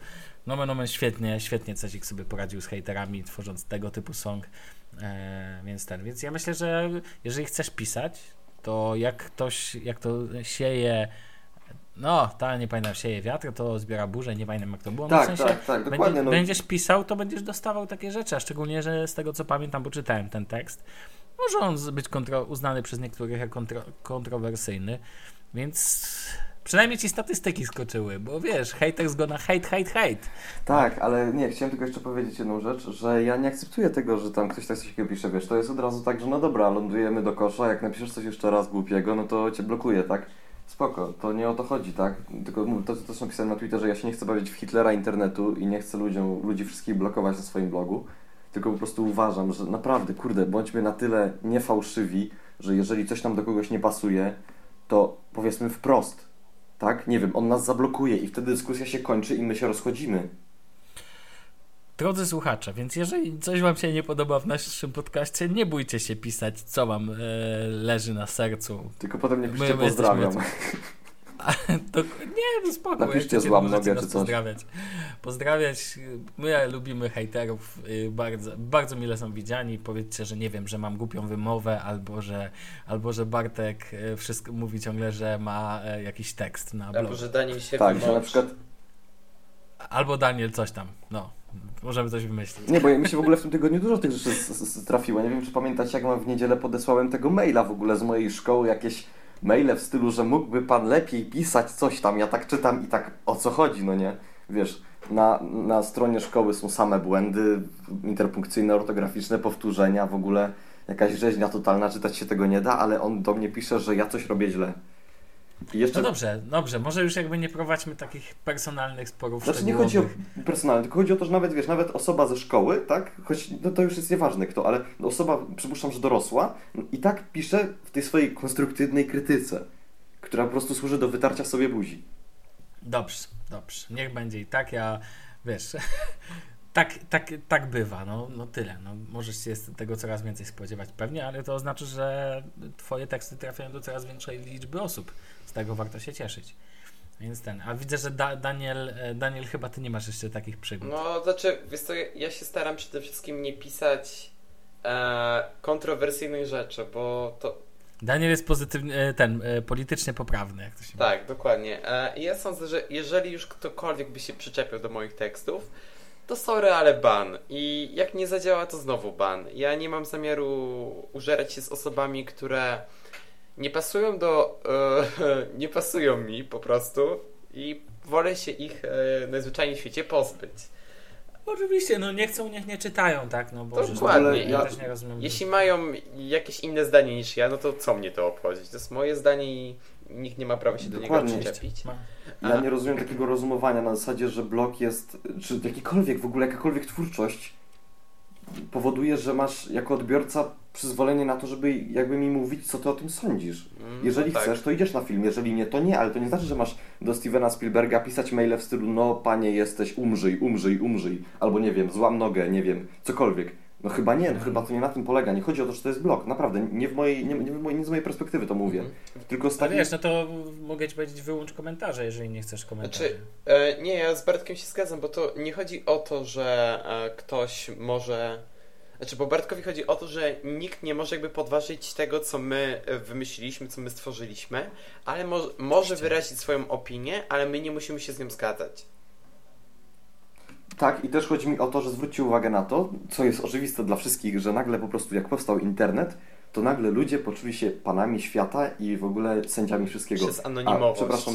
no, no, no świetnie, świetnie Cezik sobie poradził z hejterami, tworząc tego typu song. E, więc ten, więc ja myślę, że jeżeli chcesz pisać, to jak ktoś, jak to sieje no, ta nie pamiętam, sieje wiatr, to zbiera burzę, nie pamiętam jak to było. No, tak, w sensie tak, tak, dokładnie. Będzie, no. Będziesz pisał, to będziesz dostawał takie rzeczy, a szczególnie, że z tego co pamiętam, bo czytałem ten tekst, może on być kontro, uznany przez niektórych jako kontro, kontrowersyjny, więc Przynajmniej ci statystyki skoczyły, bo wiesz, haters go na hate, hate, hate. Tak, ale nie, chciałem tylko jeszcze powiedzieć jedną rzecz, że ja nie akceptuję tego, że tam ktoś tak coś takiego pisze, wiesz, to jest od razu tak, że no dobra, lądujemy do kosza, jak napiszesz coś jeszcze raz głupiego, no to cię blokuje, tak? Spoko, to nie o to chodzi, tak? Tylko to, co też napisałem na Twitterze, ja się nie chcę bawić w Hitlera internetu i nie chcę ludziom, ludzi wszystkich blokować na swoim blogu, tylko po prostu uważam, że naprawdę, kurde, bądźmy na tyle niefałszywi, że jeżeli coś nam do kogoś nie pasuje, to powiedzmy wprost, tak? Nie wiem, on nas zablokuje i wtedy dyskusja się kończy i my się rozchodzimy. Drodzy słuchacze, więc jeżeli coś Wam się nie podoba w naszym podcaście, nie bójcie się pisać, co Wam e, leży na sercu. Tylko potem nie piszcie pozdrawiam. to, nie, no spoko. Napiszcie złam nogę czy coś. Pozdrawiać. Pozdrawiać. My lubimy hejterów. Y, bardzo, bardzo mile są widziani. Powiedzcie, że nie wiem, że mam głupią wymowę albo, że, albo, że Bartek y, wszystko mówi ciągle, że ma e, jakiś tekst na blogu. Albo, że Daniel się Tak, że na przykład Albo Daniel coś tam, no. Możemy coś wymyślić. Nie, bo mi się w ogóle w tym tygodniu dużo tych rzeczy trafiło. Nie wiem, czy pamiętacie, jak mam w niedzielę podesłałem tego maila w ogóle z mojej szkoły, jakieś maile w stylu, że mógłby pan lepiej pisać coś tam. Ja tak czytam i tak o co chodzi, no nie? Wiesz, na, na stronie szkoły są same błędy interpunkcyjne, ortograficzne, powtórzenia, w ogóle jakaś rzeźnia totalna, czytać się tego nie da, ale on do mnie pisze, że ja coś robię źle. Jeszcze... No dobrze, dobrze, może już jakby nie prowadźmy takich personalnych sporów Znaczy nie chodzi o personalne, tylko chodzi o to, że nawet, wiesz, nawet osoba ze szkoły, tak, choć no to już jest nieważne kto, ale osoba, przypuszczam, że dorosła i tak pisze w tej swojej konstruktywnej krytyce, która po prostu służy do wytarcia sobie buzi. Dobrze, dobrze, niech będzie i tak, ja, wiesz, tak, tak, tak bywa, no, no tyle. No, możesz się tego coraz więcej spodziewać pewnie, ale to oznacza, że twoje teksty trafiają do coraz większej liczby osób. Z tego warto się cieszyć. Więc ten. A widzę, że da Daniel, e, Daniel, chyba ty nie masz jeszcze takich przygód. No, znaczy, wiesz co, ja się staram przede wszystkim nie pisać e, kontrowersyjnych rzeczy, bo to... Daniel jest pozytywny, e, ten, e, politycznie poprawny, jak to się Tak, mówi. dokładnie. I ja sądzę, że jeżeli już ktokolwiek by się przyczepił do moich tekstów, to sorry, ale ban. I jak nie zadziała, to znowu ban. Ja nie mam zamiaru użerać się z osobami, które nie pasują do. E, nie pasują mi po prostu i wolę się ich e, najzwyczajniej w świecie pozbyć. Oczywiście, no nie chcą, niech nie czytają, tak? No bo Dokładnie. Ja, też nie rozumiem. Jeśli mają jakieś inne zdanie niż ja, no to co mnie to obchodzić? To jest moje zdanie i nikt nie ma prawa się Dokładnie. do niego przyczepić. Ja nie rozumiem takiego rozumowania na zasadzie, że blog jest, czy jakikolwiek w ogóle, jakakolwiek twórczość powoduje, że masz jako odbiorca przyzwolenie na to, żeby jakby mi mówić, co ty o tym sądzisz. Mm, jeżeli no tak. chcesz, to idziesz na film, jeżeli nie, to nie, ale to nie znaczy, że masz do Stevena Spielberga pisać maile w stylu no panie jesteś, umrzyj, umrzyj, umrzyj, albo nie wiem, złam nogę, nie wiem, cokolwiek. No chyba nie, no, chyba to nie na tym polega. Nie chodzi o to, że to jest blog. Naprawdę, nie, w mojej, nie, nie, w mojej, nie z mojej perspektywy to mówię. Mhm. Tylko z takiej... wiesz, no to mogę Ci powiedzieć, wyłącz komentarze, jeżeli nie chcesz komentarzy. Znaczy, e, nie, ja z Bartkiem się zgadzam, bo to nie chodzi o to, że e, ktoś może... Znaczy, bo Bartkowi chodzi o to, że nikt nie może jakby podważyć tego, co my wymyśliliśmy, co my stworzyliśmy, ale mo może wyrazić swoją opinię, ale my nie musimy się z nią zgadzać. Tak, i też chodzi mi o to, że zwróćcie uwagę na to, co jest oczywiste dla wszystkich, że nagle po prostu jak powstał internet, to nagle ludzie poczuli się panami świata i w ogóle sędziami wszystkiego. Przez anonimowość. A, przepraszam,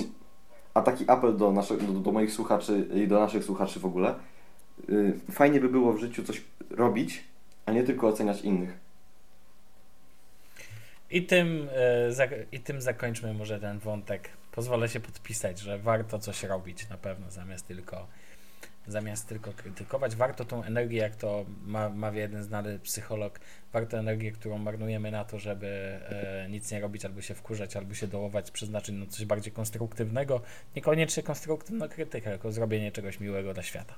a taki apel do, naszych, do, do, moich słuchaczy i do naszych słuchaczy w ogóle. Yy, fajnie by było w życiu coś robić, a nie tylko oceniać innych. I tym, yy, I tym zakończmy może ten wątek. Pozwolę się podpisać, że warto coś robić na pewno, zamiast tylko zamiast tylko krytykować. Warto tą energię, jak to ma, mawia jeden znany psycholog, warto energię, którą marnujemy na to, żeby e, nic nie robić, albo się wkurzać, albo się dołować, przeznaczyć na coś bardziej konstruktywnego. Niekoniecznie konstruktywną krytykę, tylko zrobienie czegoś miłego dla świata.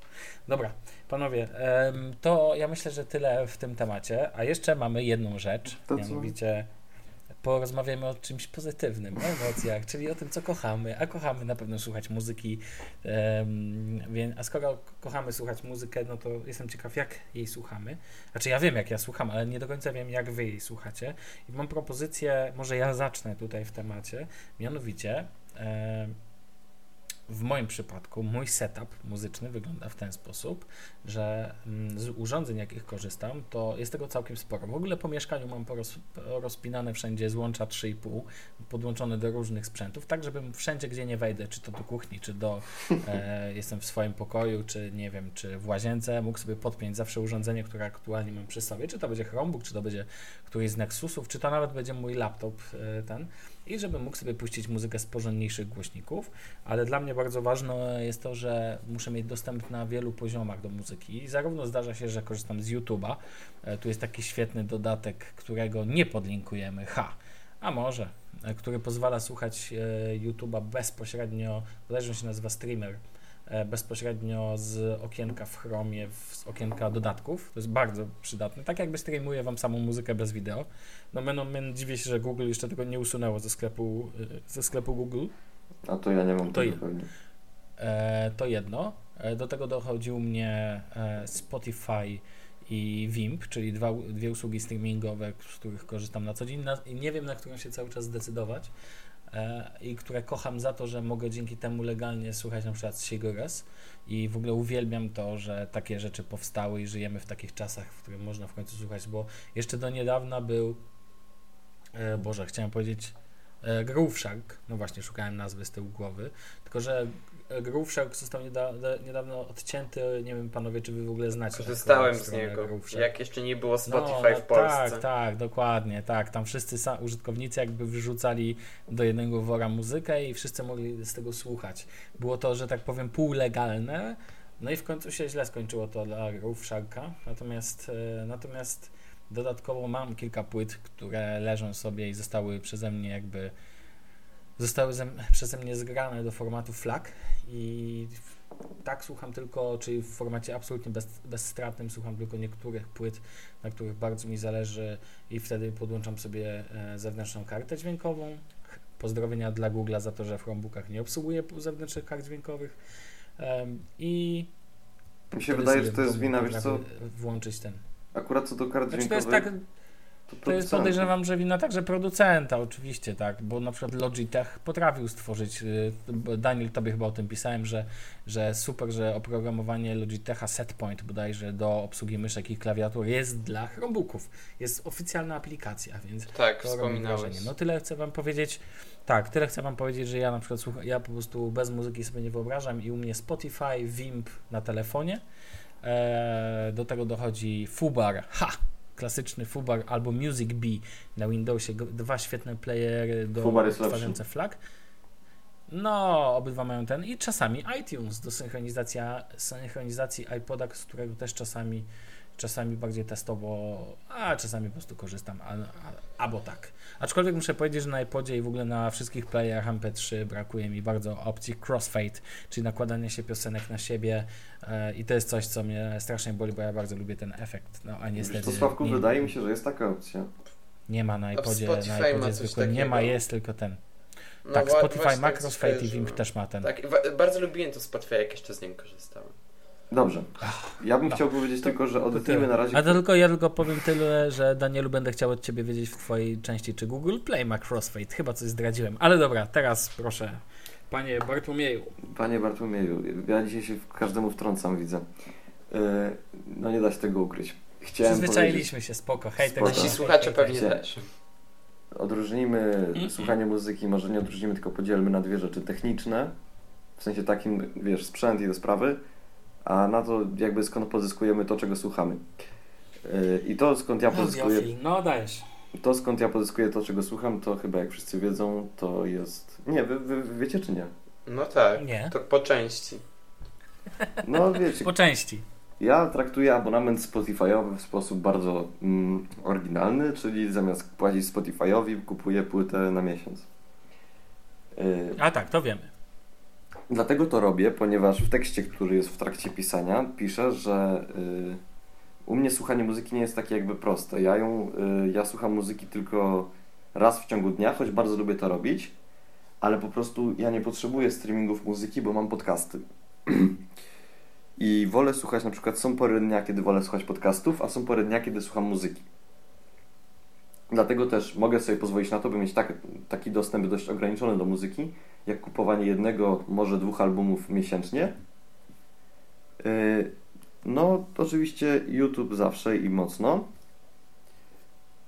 Dobra, panowie, e, to ja myślę, że tyle w tym temacie. A jeszcze mamy jedną rzecz, to mianowicie. Co? Porozmawiamy o czymś pozytywnym, o emocjach, czyli o tym, co kochamy. A kochamy na pewno słuchać muzyki. Um, a skoro kochamy słuchać muzykę, no to jestem ciekaw, jak jej słuchamy. Znaczy, ja wiem, jak ja słucham, ale nie do końca wiem, jak wy jej słuchacie. I mam propozycję, może ja zacznę tutaj w temacie, mianowicie. Um, w moim przypadku mój setup muzyczny wygląda w ten sposób, że mm, z urządzeń, jakich korzystam, to jest tego całkiem sporo. W ogóle po mieszkaniu mam poroz, rozpinane wszędzie złącza 3,5, podłączone do różnych sprzętów, tak żebym wszędzie, gdzie nie wejdę, czy to do kuchni, czy do e, jestem w swoim pokoju, czy nie wiem, czy w łazience, mógł sobie podpiąć zawsze urządzenie, które aktualnie mam przy sobie, czy to będzie Chromebook, czy to będzie któryś z Nexusów, czy to nawet będzie mój laptop e, ten i żebym mógł sobie puścić muzykę z porządniejszych głośników, ale dla mnie bardzo ważne jest to, że muszę mieć dostęp na wielu poziomach do muzyki. I zarówno zdarza się, że korzystam z YouTube'a, e, tu jest taki świetny dodatek, którego nie podlinkujemy, ha, a może, e, który pozwala słuchać e, YouTube'a bezpośrednio, bodajże się nazywa Streamer, bezpośrednio z okienka w Chromie, z okienka dodatków. To jest bardzo przydatne. Tak jakby streamuje Wam samą muzykę bez wideo. No men, men dziwię się, że Google jeszcze tego nie usunęło ze sklepu, ze sklepu Google. A to ja nie mam to, tego e, To jedno. E, do tego dochodził mnie e, Spotify i Wimp, czyli dwa, dwie usługi streamingowe, z których korzystam na co dzień. Na, nie wiem, na którą się cały czas zdecydować. E, i które kocham za to, że mogę dzięki temu legalnie słuchać na przykład Sigores i w ogóle uwielbiam to, że takie rzeczy powstały i żyjemy w takich czasach, w których można w końcu słuchać, bo jeszcze do niedawna był, e, Boże, chciałem powiedzieć e, Groove Shark, no właśnie szukałem nazwy z tyłu głowy, tylko że Groove Shark został niedawno odcięty. Nie wiem, panowie, czy wy w ogóle znacie. Korzystałem z niego. Jak jeszcze nie było Spotify no, w Polsce. Tak, tak, dokładnie. Tak, tam wszyscy użytkownicy jakby wyrzucali do jednego wora muzykę i wszyscy mogli z tego słuchać. Było to, że tak powiem, półlegalne. No i w końcu się źle skończyło to dla Groove Sharka. Natomiast, e, natomiast dodatkowo mam kilka płyt, które leżą sobie i zostały przeze mnie jakby zostały przeze mnie zgrane do formatu FLAC i tak słucham tylko, czyli w formacie absolutnie bez, bezstratnym słucham tylko niektórych płyt, na których bardzo mi zależy i wtedy podłączam sobie e, zewnętrzną kartę dźwiękową. Pozdrowienia dla Google'a za to, że w Chromebookach nie obsługuje zewnętrznych kart dźwiękowych i mi się wydaje, że to jest wina, wiesz co? Włączyć ten. Akurat co do kart znaczy, dźwiękowych. To jest tak, to, jest podejrzewam, że wina także producenta, oczywiście, tak, bo na przykład Logitech potrafił stworzyć, y, Daniel, tobie chyba o tym pisałem, że, że super, że oprogramowanie Logitecha Setpoint bodajże do obsługi myszek i klawiatur jest dla Chromebooków. Jest oficjalna aplikacja, więc tak, to wspominałeś. No tyle chcę wam powiedzieć, tak, tyle chcę wam powiedzieć, że ja na przykład słucham, ja po prostu bez muzyki sobie nie wyobrażam i u mnie Spotify, Wimp na telefonie, eee, do tego dochodzi Fubar, ha! Klasyczny Fubar albo Music Bee na Windowsie, dwa świetne playery do tworzące flag. No, obydwa mają ten. I czasami iTunes do synchronizacji, synchronizacji iPoda, z którego też czasami czasami bardziej testowo, a czasami po prostu korzystam, a, a, albo tak. Aczkolwiek muszę powiedzieć, że na iPodzie i w ogóle na wszystkich playerach MP3 brakuje mi bardzo opcji crossfade, czyli nakładania się piosenek na siebie e, i to jest coś, co mnie strasznie boli, bo ja bardzo lubię ten efekt. No a niestety... To Sławku, nie, wydaje mi się, że jest taka opcja. Nie ma na iPodzie, na iPodzie zwykłym, nie ma, jest tylko ten. No tak, Spotify ma crossfade i Wimp też ma ten. Tak, bardzo lubiłem to Spotify, jak jeszcze z nim korzystałem. Dobrze. Ja bym no. chciał powiedzieć to, tylko, że odetnijmy na razie. A to tylko ja tylko powiem tyle, że Danielu będę chciał od ciebie wiedzieć w twojej części, czy Google Play ma crossfade. Chyba coś zdradziłem. Ale dobra, teraz proszę. Panie Bartłomieju. Panie Bartłomieju, ja dzisiaj się każdemu wtrącam, widzę. Yy, no nie da się tego ukryć. Chciałem Przyzwyczailiśmy się, spoko. Hej, tego Nasi słuchacze pewnie też. Odróżnijmy mm słuchanie muzyki, może nie odróżnimy, tylko podzielmy na dwie rzeczy. Techniczne, w sensie takim, wiesz, sprzęt i te sprawy, a na to jakby skąd pozyskujemy to, czego słuchamy. Yy, I to skąd ja no, pozyskuję. No dajesz. To skąd ja pozyskuję to, czego słucham, to chyba jak wszyscy wiedzą, to jest. Nie, wy, wy, wy wiecie czy nie? No tak. Nie. To po części. No wiecie. po części. Ja traktuję abonament Spotify'owy w sposób bardzo mm, oryginalny, czyli zamiast płacić Spotify'owi, kupuję płytę na miesiąc. Yy, A tak, to wiemy. Dlatego to robię, ponieważ w tekście, który jest w trakcie pisania, piszę, że y, u mnie słuchanie muzyki nie jest takie jakby proste. Ja ją, y, ja słucham muzyki tylko raz w ciągu dnia, choć bardzo lubię to robić, ale po prostu ja nie potrzebuję streamingów muzyki, bo mam podcasty. I wolę słuchać, na przykład są pory dnia, kiedy wolę słuchać podcastów, a są pory dnia, kiedy słucham muzyki. Dlatego też mogę sobie pozwolić na to, by mieć tak, taki dostęp dość ograniczony do muzyki, jak kupowanie jednego, może dwóch albumów miesięcznie. Y, no, oczywiście YouTube zawsze i mocno.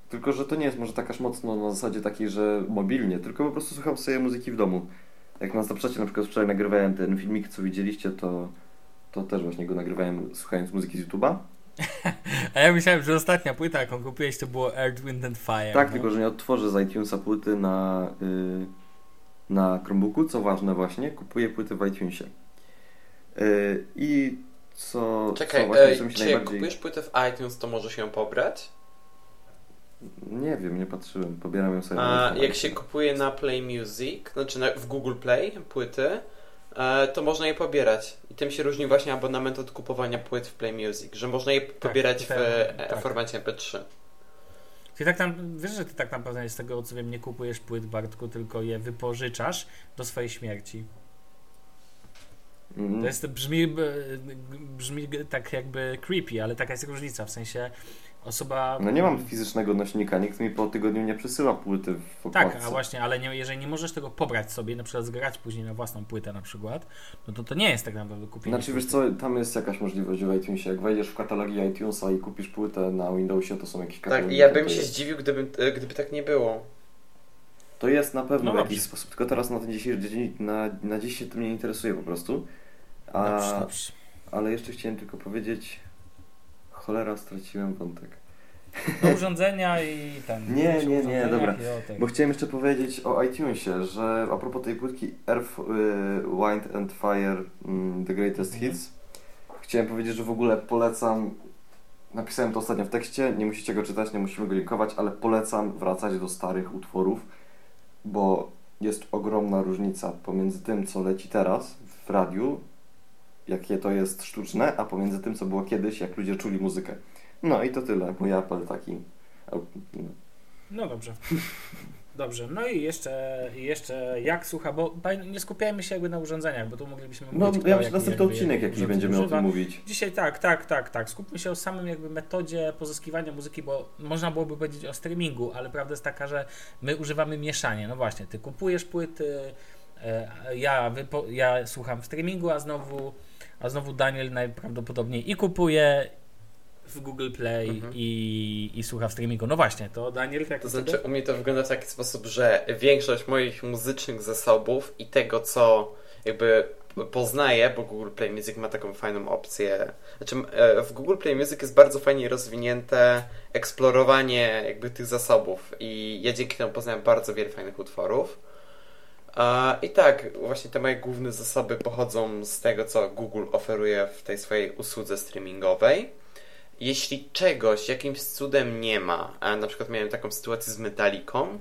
Tylko, że to nie jest może tak aż mocno na zasadzie takiej, że mobilnie, tylko po prostu słucham sobie muzyki w domu. Jak nas zaprzecie, na przykład wczoraj nagrywałem ten filmik, co widzieliście, to, to też właśnie go nagrywałem słuchając muzyki z YouTube'a. A ja myślałem, że ostatnia płyta, jaką kupiłeś, to było Earth, Wind and Fire. Tak, no? tylko że nie odtworzę z iTunesa płyty na, yy, na Chromebooku, co ważne właśnie, kupuję płyty w iTunesie. Yy, I co, Czekaj, co właśnie ej, czy najbardziej... jak kupujesz płytę w iTunes, to może się ją pobrać? Nie wiem, nie patrzyłem, pobieram ją sobie. A jak się kupuje na Play Music, znaczy na, w Google Play płyty, E, to można je pobierać. I tym się różni właśnie abonament od kupowania płyt w Play Music, że można je tak, pobierać ten, w, e, tak. formacie MP3. Ty tak tam, wiesz, że ty tak naprawdę z tego co wiem nie kupujesz płyt Bartku, tylko je wypożyczasz do swojej śmierci. Mm. To jest, brzmi, brzmi tak jakby creepy, ale taka jest różnica, w sensie osoba... No nie mam fizycznego nośnika, nikt mi po tygodniu nie przysyła płyty w okładce. Tak, a właśnie, ale nie, jeżeli nie możesz tego pobrać sobie, na przykład zgrać później na własną płytę na przykład, no to to nie jest tak naprawdę kupienie. Znaczy wiesz co, tam jest jakaś możliwość w iTunesie, jak wejdziesz w katalogi iTunesa i kupisz płytę na Windowsie, to są jakieś katalogi. Tak, i ja bym jest. się zdziwił, gdyby, gdyby tak nie było. To jest na pewno No w jakiś dobrze. sposób, tylko teraz na ten dzisiejszy dzień, na, na dziś się to mnie interesuje po prostu. A, Dobrze, dobrze. ale jeszcze chciałem tylko powiedzieć, cholera, straciłem wątek. Do urządzenia i ten... Nie, nie, nie, urządzeniach dobra. tak. Bo chciałem jeszcze powiedzieć o iTunesie, że a propos tej płytki Earth, y, Wind and Fire mm, The Greatest Mhm. Hits, chciałem powiedzieć, że w ogóle polecam, napisałem to ostatnio w tekście, nie musicie go czytać, nie musimy go linkować, ale polecam wracać do starych utworów, bo jest ogromna różnica pomiędzy tym, co leci teraz w radiu, jakie to jest sztuczne, a pomiędzy tym, co było kiedyś, jak ludzie czuli muzykę. No i to tyle, mój apel taki. No. No dobrze. Dobrze, no i jeszcze, jeszcze jak słucha, bo nie skupiajmy się jakby na urządzeniach, bo tu moglibyśmy No, mówić, kto ja myślę, następny odcinek jakiś będziemy o używa. tym mówić. Dzisiaj tak, tak, tak, tak. Skupmy się o samym jakby metodzie pozyskiwania muzyki, bo można byłoby powiedzieć o streamingu, ale prawda jest taka, że my używamy mieszanie. No właśnie, ty kupujesz płyty, e, ja, wypo, ja słucham w streamingu, a znowu, a znowu Daniel najprawdopodobniej i kupuje w Google Play Mhm. i, i słucha w streamingu. No właśnie, to Daniel jak To znaczy, u mnie to wygląda w taki sposób, że większość moich muzycznych zasobów i tego, co jakby poznaję, bo Google Play Music ma taką fajną opcję. Znaczy, e, w Google Play Music jest bardzo fajnie rozwinięte eksplorowanie jakby tych zasobów i ja dzięki temu poznałem bardzo wiele fajnych utworów. I tak, właśnie te moje główne zasoby pochodzą z tego, co Google oferuje w tej swojej usłudze streamingowej. Jeśli czegoś jakimś cudem nie ma, na przykład miałem taką sytuację z Metaliką,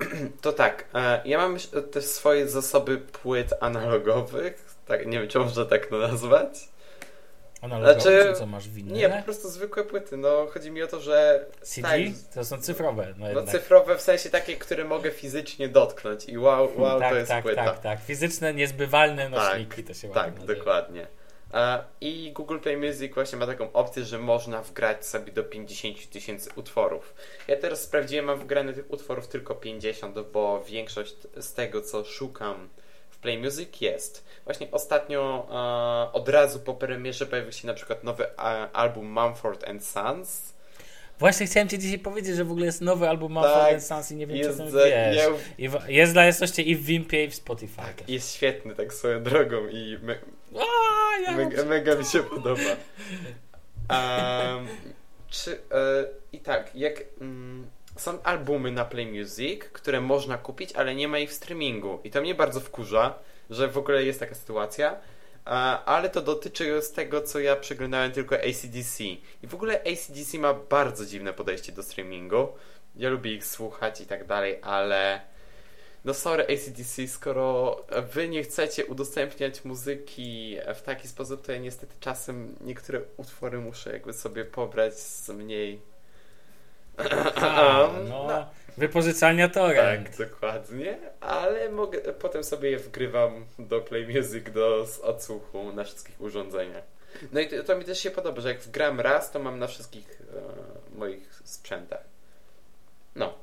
to tak, e, ja mam już te swoje zasoby płyt analogowych, tak, nie wiem, czy można tak nazwać. Analogowy, znaczy- czy co masz winne? Nie, po prostu zwykłe płyty, no chodzi mi o to, że CD? tak. To są cyfrowe. No, no, cyfrowe w sensie takie, które mogę fizycznie dotknąć i wow, wow, tak, to jest tak, płyta. tak, tak. Fizyczne, niezbywalne Tak, nośniki to się ładnie Tak, nazywa. dokładnie. E, I Google Play Music właśnie ma taką opcję, że można wgrać sobie do 50 tysięcy utworów. Ja teraz sprawdziłem, mam wgrane tych utworów tylko 50, bo większość z tego, co szukam Play Music jest. Właśnie ostatnio e, od razu po premierze pojawił się na przykład nowy e, album Mumford and Sons. Właśnie chciałem Ci dzisiaj powiedzieć, że w ogóle jest nowy album Mumford Tak, and Sons i nie wiem, Jest, czy o tym wiesz. ja, I w, jest dla jasności i w Wimpie, i w Spotify. tak, jest świetny tak swoją drogą i me, A, ja Mega, mega mi się podoba. Em, czy, e, I tak, jak mm, są albumy na Play Music, które można kupić, ale nie ma ich w streamingu. I to mnie bardzo wkurza, że w ogóle jest taka sytuacja. Ale to dotyczy z tego, co ja przeglądałem tylko ACDC. I w ogóle ACDC ma bardzo dziwne podejście do streamingu. Ja lubię ich słuchać i tak dalej, ale no sorry ACDC, skoro wy nie chcecie udostępniać muzyki w taki sposób, to ja niestety czasem niektóre utwory muszę jakby sobie pobrać z mniej... A, no, wypożyczalnia torrent. Tak, dokładnie, ale mogę, potem sobie je wgrywam do Play Music do z odsłuchu na wszystkich urządzeniach. No i to, to mi też się podoba, że jak wgram raz, to mam na wszystkich e, moich sprzętach. No.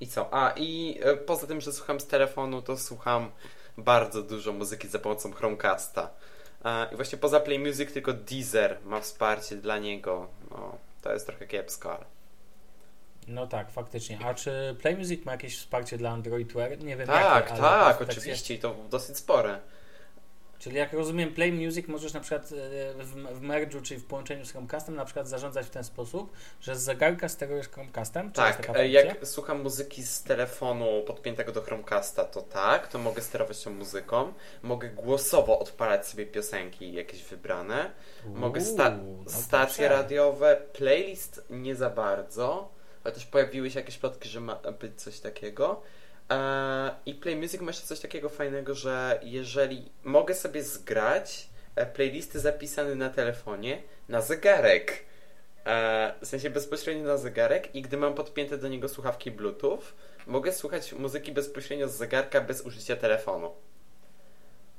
I co? A i e, poza tym, że słucham z telefonu, to słucham bardzo dużo muzyki za pomocą Chromecasta. E, I właśnie poza Play Music tylko Deezer ma wsparcie dla niego. No, to jest trochę kiepsko, ale... No tak, faktycznie. A czy Play Music ma jakieś wsparcie dla Android Wear? Nie wiem Tak, jakie, tak, wersji- oczywiście i to dosyć spore. Czyli jak rozumiem, Play Music możesz na przykład e, w, w merge'u, czyli w połączeniu z Chromecastem na przykład zarządzać w ten sposób, że z zegarka sterujesz Chromecastem? Tak, e, jak słucham muzyki z telefonu podpiętego do Chromecasta, to tak, to mogę sterować tą muzyką. Mogę głosowo odpalać sobie piosenki jakieś wybrane. Mogę sta Uuu, no stacje radiowe, playlist nie za bardzo, chociaż pojawiły się jakieś plotki, że ma być coś takiego. E, I Play Music ma jeszcze coś takiego fajnego, że jeżeli mogę sobie zgrać e, playlisty zapisane na telefonie na zegarek. E, w sensie bezpośrednio na zegarek i gdy mam podpięte do niego słuchawki Bluetooth, mogę słuchać muzyki bezpośrednio z zegarka bez użycia telefonu.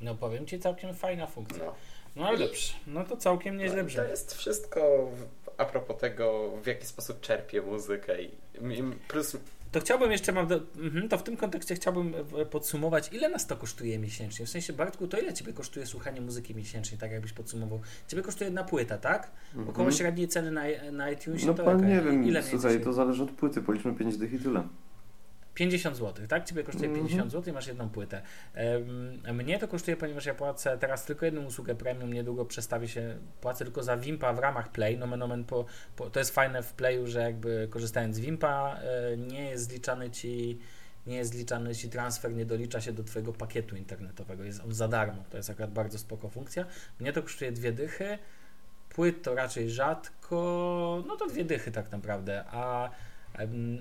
No powiem Ci, całkiem fajna funkcja. No. No ale dobrze, no to całkiem nieźle No, brzmi. to jest wszystko a propos tego, w jaki sposób czerpię muzykę i plus... To chciałbym jeszcze, mam do, mhm, to w tym kontekście chciałbym e, podsumować, ile nas to kosztuje miesięcznie? W sensie, Bartku, to ile Ciebie kosztuje słuchanie muzyki miesięcznie, tak jakbyś podsumował? Ciebie kosztuje jedna płyta, tak? Mhm. Około średniej ceny na, na iTunesie No to pan jaka? nie wiem, ile słuchaj, to zależy od płyty, policzmy 5 dych i tyle. 50 zł, tak? Ciebie kosztuje Mhm. 50 zł i masz jedną płytę. Mnie to kosztuje, ponieważ ja płacę teraz tylko jedną usługę premium, niedługo przestawię się, płacę tylko za Wimpa w ramach Play, nomen omen po, po, to jest fajne w Playu, że jakby korzystając z Wimpa e, nie jest zliczany Ci nie jest zliczany Ci transfer, nie dolicza się do Twojego pakietu internetowego, jest on za darmo, to jest akurat bardzo spoko funkcja. Mnie to kosztuje dwie dychy, płyt to raczej rzadko, no to dwie dychy tak naprawdę, a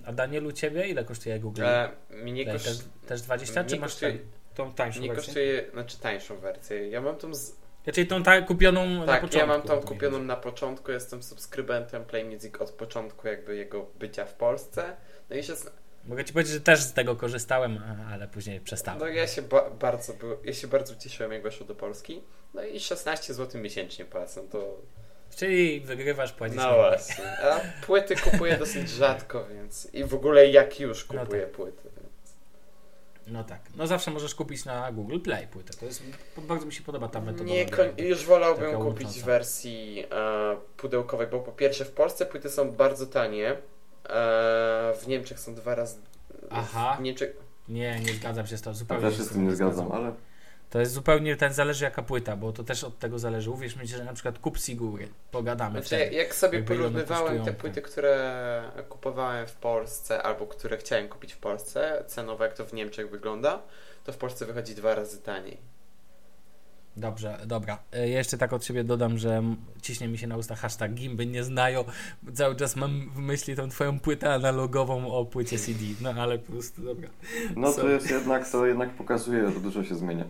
a Danielu, Ciebie ile kosztuje Google? E, mnie Play? koszt... też, też 20, czy mnie masz kosztuje- tą tańszą Nie wersję? kosztuje, znaczy tańszą wersję. Ja mam tą z... Czyli tą ta, kupioną na Tak, początku. ja mam tą mi kupioną na początku, jestem subskrybentem Play Music od początku jakby jego bycia w Polsce. No i się, Mogę Ci powiedzieć, że też z tego korzystałem, ale później przestałem. no ja się ba- bardzo, ja się bardzo cieszyłem jak weszło do Polski. No i 16 zł miesięcznie płacę, to Czyli wygrywasz, płacisz no mniej. właśnie. A płyty kupuję dosyć rzadko, więc i w ogóle jak już No kupuję płyty. No tak. No zawsze możesz kupić na Google Play płytę. To jest, bardzo mi się podoba ta metoda. Nie, już wolałbym kupić łącząca. w wersji e, pudełkowej, bo po pierwsze w Polsce płyty są bardzo tanie. E, w Niemczech są dwa razy. Aha. W Niemczech, Nie, nie zgadzam się z. Ja Zupełnie też się z tym nie zgadzam. ale To jest zupełnie, ten zależy jaka płyta, bo to też od tego zależy. Uwierz mi, że na przykład kup Sigury, pogadamy Znaczy, wtedy. jak sobie porównywałem te płyty, które kupowałem w Polsce, albo które chciałem kupić w Polsce, cenowo jak to w Niemczech wygląda, to w Polsce wychodzi dwa razy taniej. Dobrze, dobra. E, Jeszcze tak od siebie dodam, że ciśnie mi się na usta hashtag gimby nie znają. Cały czas mam w myśli tą twoją płytę analogową o płycie CD. No ale po prostu, dobra. no So- to jest jednak, to jednak pokazuje, że dużo się zmienia.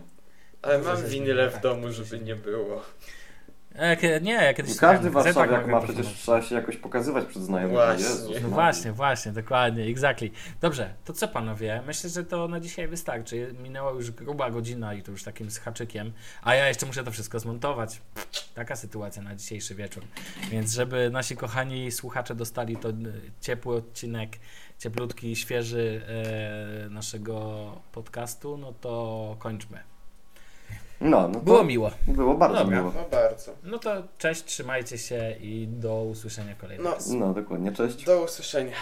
Ale mam winyle w tak, domu, żeby nie było. E, Jak, nie, ja kiedyś... Każdy słuchałem, warszawiak Zepak ma przecież, trzeba się jakoś pokazywać przed znajomymi. Właśnie. Jezus No właśnie, właśnie, dokładnie, exactly. Dobrze, to co panowie? Myślę, że to na dzisiaj wystarczy. Minęła już gruba godzina i to już takim z haczykiem, a ja jeszcze muszę to wszystko zmontować. Taka sytuacja na dzisiejszy wieczór. Więc żeby nasi kochani słuchacze dostali to e, ciepły odcinek, cieplutki, świeży e, naszego podcastu, no to kończmy. No, no to Było miło. było bardzo Dobra. miło. No bardzo. No to cześć, trzymajcie się i do usłyszenia kolejnego. No, No dokładnie, cześć. do usłyszenia.